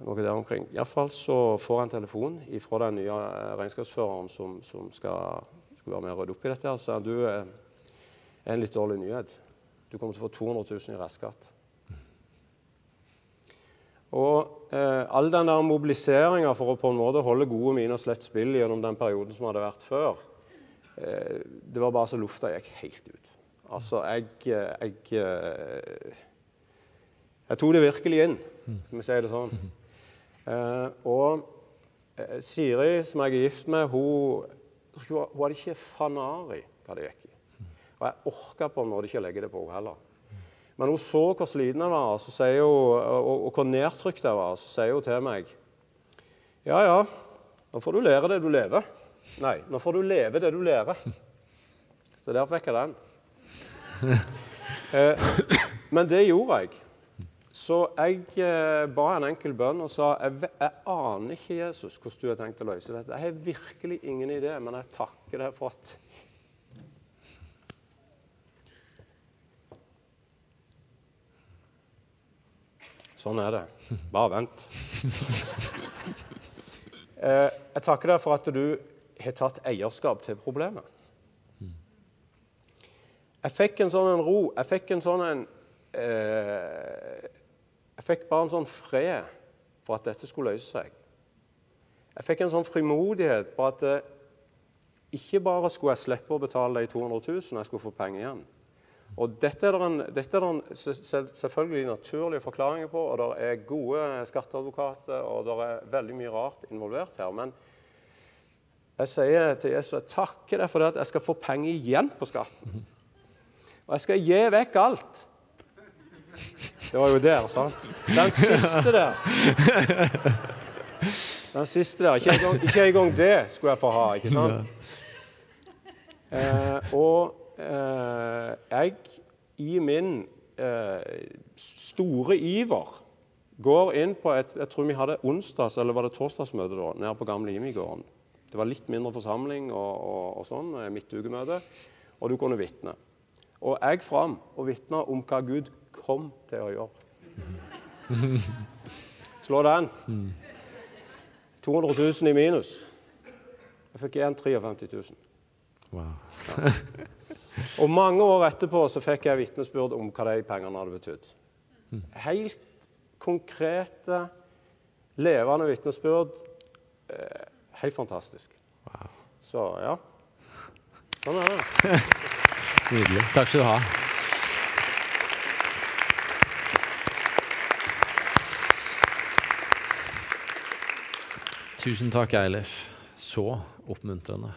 Noe der omkring. Iallfall så får han telefon fra den nye eh, regnskapsføreren som, som skal, skal, være med og rydde opp i dette. Og så du eh, en litt dårlig nyhet. Du kommer til å få 200 000 i restskatt. Og eh, all den der mobiliseringa for å på en måte holde gode miner slett spill gjennom den perioden som hadde vært før, eh, det var bare så lufta gikk helt ut. Altså, jeg, jeg, jeg eh, Jeg tok det virkelig inn, skal vi si det sånn. Eh, og eh, Siri, som jeg er gift med, hun, hun hadde ikke fanari hva det gikk i. Og jeg orka på en måte ikke å legge det på henne heller. Men hun så hvor sliten jeg var, hun, og, og, hvor nedtrykt jeg var. Så sier hun til meg Ja, ja, nå får du lære det du lever. Nei, nå får du leve det du lærer. Så der fikk jeg den. Eh, men det gjorde jeg. Så jeg eh, ba en enkel bønn og sa jeg, jeg aner ikke, Jesus, hvordan du har tenkt å løse dette. Jeg har virkelig ingen idé, men jeg takker deg for at Sånn er det. Bare vent. Eh, jeg takker deg for at du har tatt eierskap til problemet. Jeg fikk en sånn en ro. Jeg fikk en sånn en eh, Jeg fikk bare en sånn fred for at dette skulle løse seg. Jeg fikk en sånn frimodighet på at eh, ikke bare skulle jeg slippe å betale de 200 000, jeg skulle få penger igjen. Og Dette er det selvfølgelig naturlige forklaringer på, og det er gode skatteadvokater, og det er veldig mye rart involvert her. Men jeg sier til Jesus jeg takker deg for det at jeg skal få penger igjen på skatten. Og jeg skal gi vekk alt. Det var jo der, sant? Den siste der. Den siste der. Ikke engang, ikke engang det skulle jeg få ha, ikke sant? Eh, og jeg i min eh, store iver går inn på et Jeg tror vi hadde onsdags- eller var det torsdagsmøte da, nede på gamle Imigården. Det var litt mindre forsamling og, og, og sånn, eh, midtukemøte, og du kunne vitne. Og jeg fram og vitna om hva Gud kom til å gjøre. Slå den. 200 000 i minus. Jeg fikk igjen 53 000. Wow. Ja. Og mange år etterpå så fikk jeg vitnesbyrd om hva de pengene hadde betydd. Helt konkrete, levende vitnesbyrd. Eh, helt fantastisk. Wow. Så ja. Sånn er det. Nydelig. Takk skal du ha. Tusen takk, Eilif. Så oppmuntrende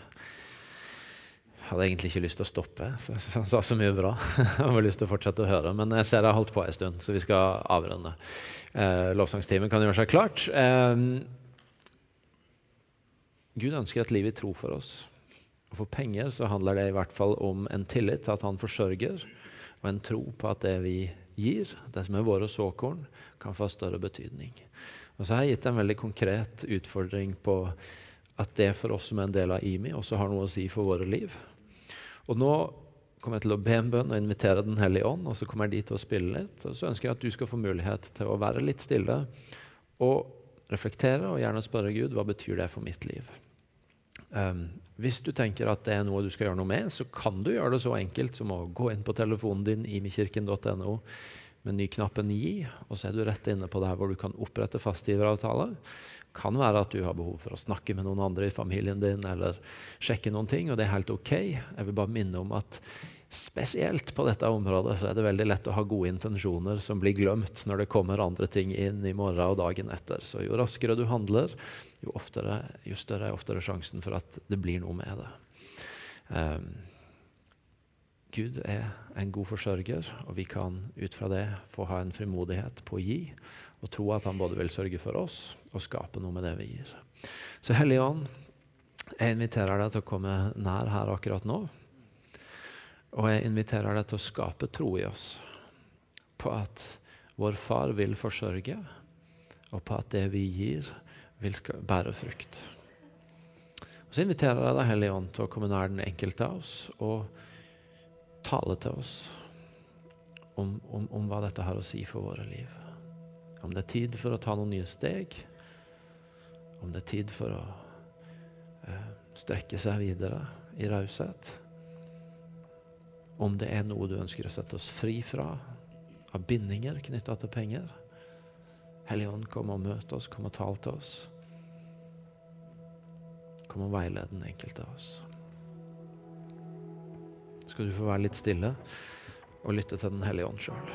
hadde egentlig ikke lyst til å stoppe. for Han sa så mye bra. Jeg har lyst til å fortsette å høre. Men jeg ser jeg har holdt på en stund, så vi skal avrunde. Eh, lovsangstimen kan gjøre seg klart. Eh, Gud ønsker et liv i tro for oss. Og for penger så handler det i hvert fall om en tillit til at han forsørger, og en tro på at det vi gir, det som er våre såkorn, kan få større betydning. Og så har jeg gitt en veldig konkret utfordring på at det for oss som er en del av IMI, også har noe å si for våre liv. Og nå kommer jeg til å be en bønn og invitere Den hellige ånd, og så kommer jeg dit og spille litt. Og så ønsker jeg at du skal få mulighet til å være litt stille og reflektere, og gjerne spørre Gud hva betyr det for mitt liv. Um, hvis du tenker at det er noe du skal gjøre noe med, så kan du gjøre det så enkelt som å gå inn på telefonen din imikirken.no med nyknappen 'gi', og så er du rett inne på det her hvor du kan opprette fastgiveravtaler. kan være at du har behov for å snakke med noen andre i familien din eller sjekke noen ting, og det er helt ok. Jeg vil bare minne om at spesielt på dette området så er det veldig lett å ha gode intensjoner som blir glemt når det kommer andre ting inn i morgen og dagen etter. Så jo raskere du handler, jo, oftere, jo større er oftere sjansen for at det blir noe med det. Um, Gud er en god forsørger, og vi kan ut fra det få ha en frimodighet på å gi og tro at han både vil sørge for oss og skape noe med det vi gir. Så Hellige Ånd, jeg inviterer deg til å komme nær her akkurat nå. Og jeg inviterer deg til å skape tro i oss på at vår Far vil forsørge, og på at det vi gir, vil bære frukt. Og så inviterer jeg deg, Hellige Ånd, til å komme nær den enkelte av oss og tale til oss om, om, om, hva dette har å si for våre liv. Om det er tid for å ta noen nye steg, om det er tid for å eh, strekke seg videre i raushet. Om det er noe du ønsker å sette oss fri fra av bindinger knytta til penger. Hellige Ånd, kom og møt oss, kom og tal til oss. Kom og veiled den enkelte av oss. Skal du få være litt stille og lytte til Den hellige ånd sjøl.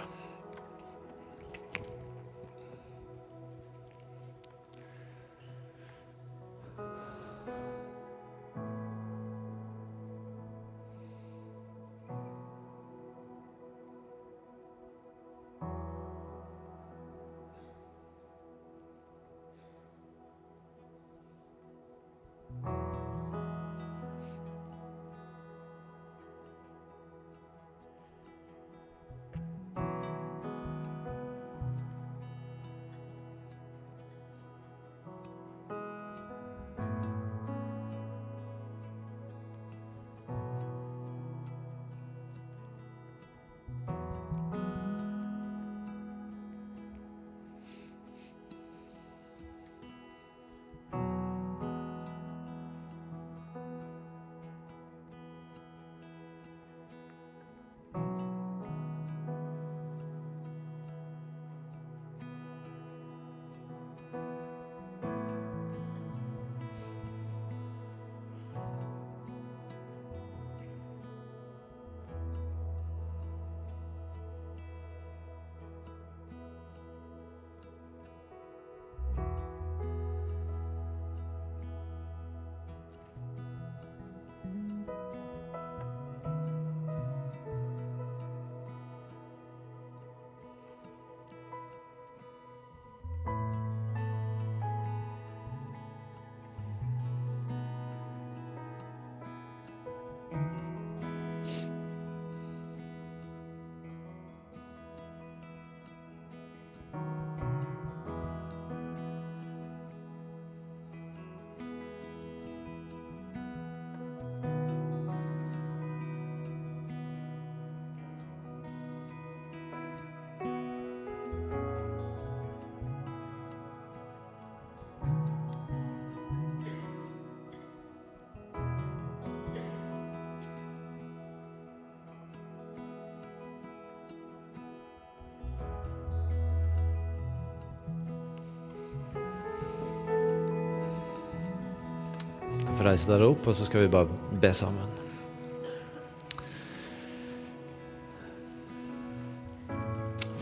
Reise dere opp, og så skal vi bare be sammen.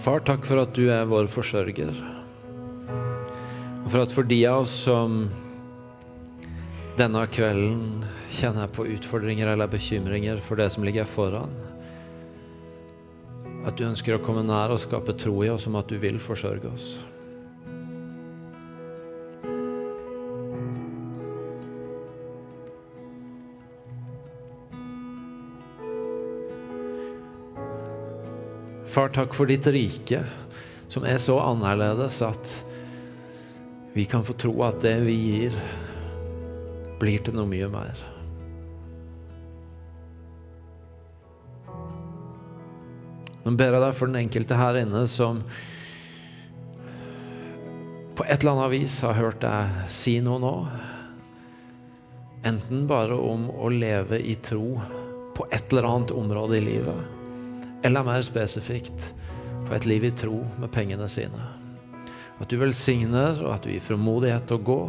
Far, takk for at du er vår forsørger. Og for at for de av oss som denne kvelden kjenner på utfordringer eller bekymringer for det som ligger foran, at du ønsker å komme nær og skape tro i oss om at du vil forsørge oss. Far, takk for ditt rike, som er så annerledes at vi kan få tro at det vi gir, blir til noe mye mer. Nå ber jeg deg for den enkelte her inne som på et eller annet vis har hørt deg si noe nå. Enten bare om å leve i tro på et eller annet område i livet eller mer spesifikt på et liv i tro med pengene sine. At du velsigner, og at du gir frimodighet til å gå,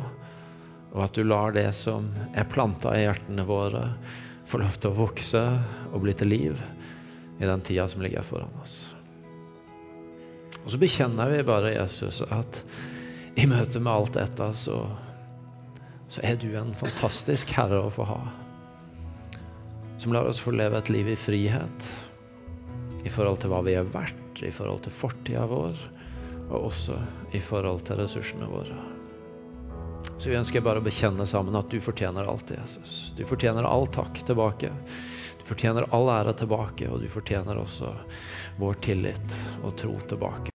og at du lar det som er planta i hjertene våre, få lov til å vokse og bli til liv i den tida som ligger foran oss. Og så bekjenner vi bare, Jesus, at i møte med alt dette, så, så er du en fantastisk herre å få ha. Som lar oss få leve et liv i frihet i forhold til hva vi er verdt, i forhold til fortida vår, og også i forhold til ressursene våre. Så vi ønsker bare å bekjenne sammen at du fortjener alt, Jesus. Du fortjener all takk tilbake. Du fortjener all ære tilbake, og du fortjener også vår tillit og tro tilbake.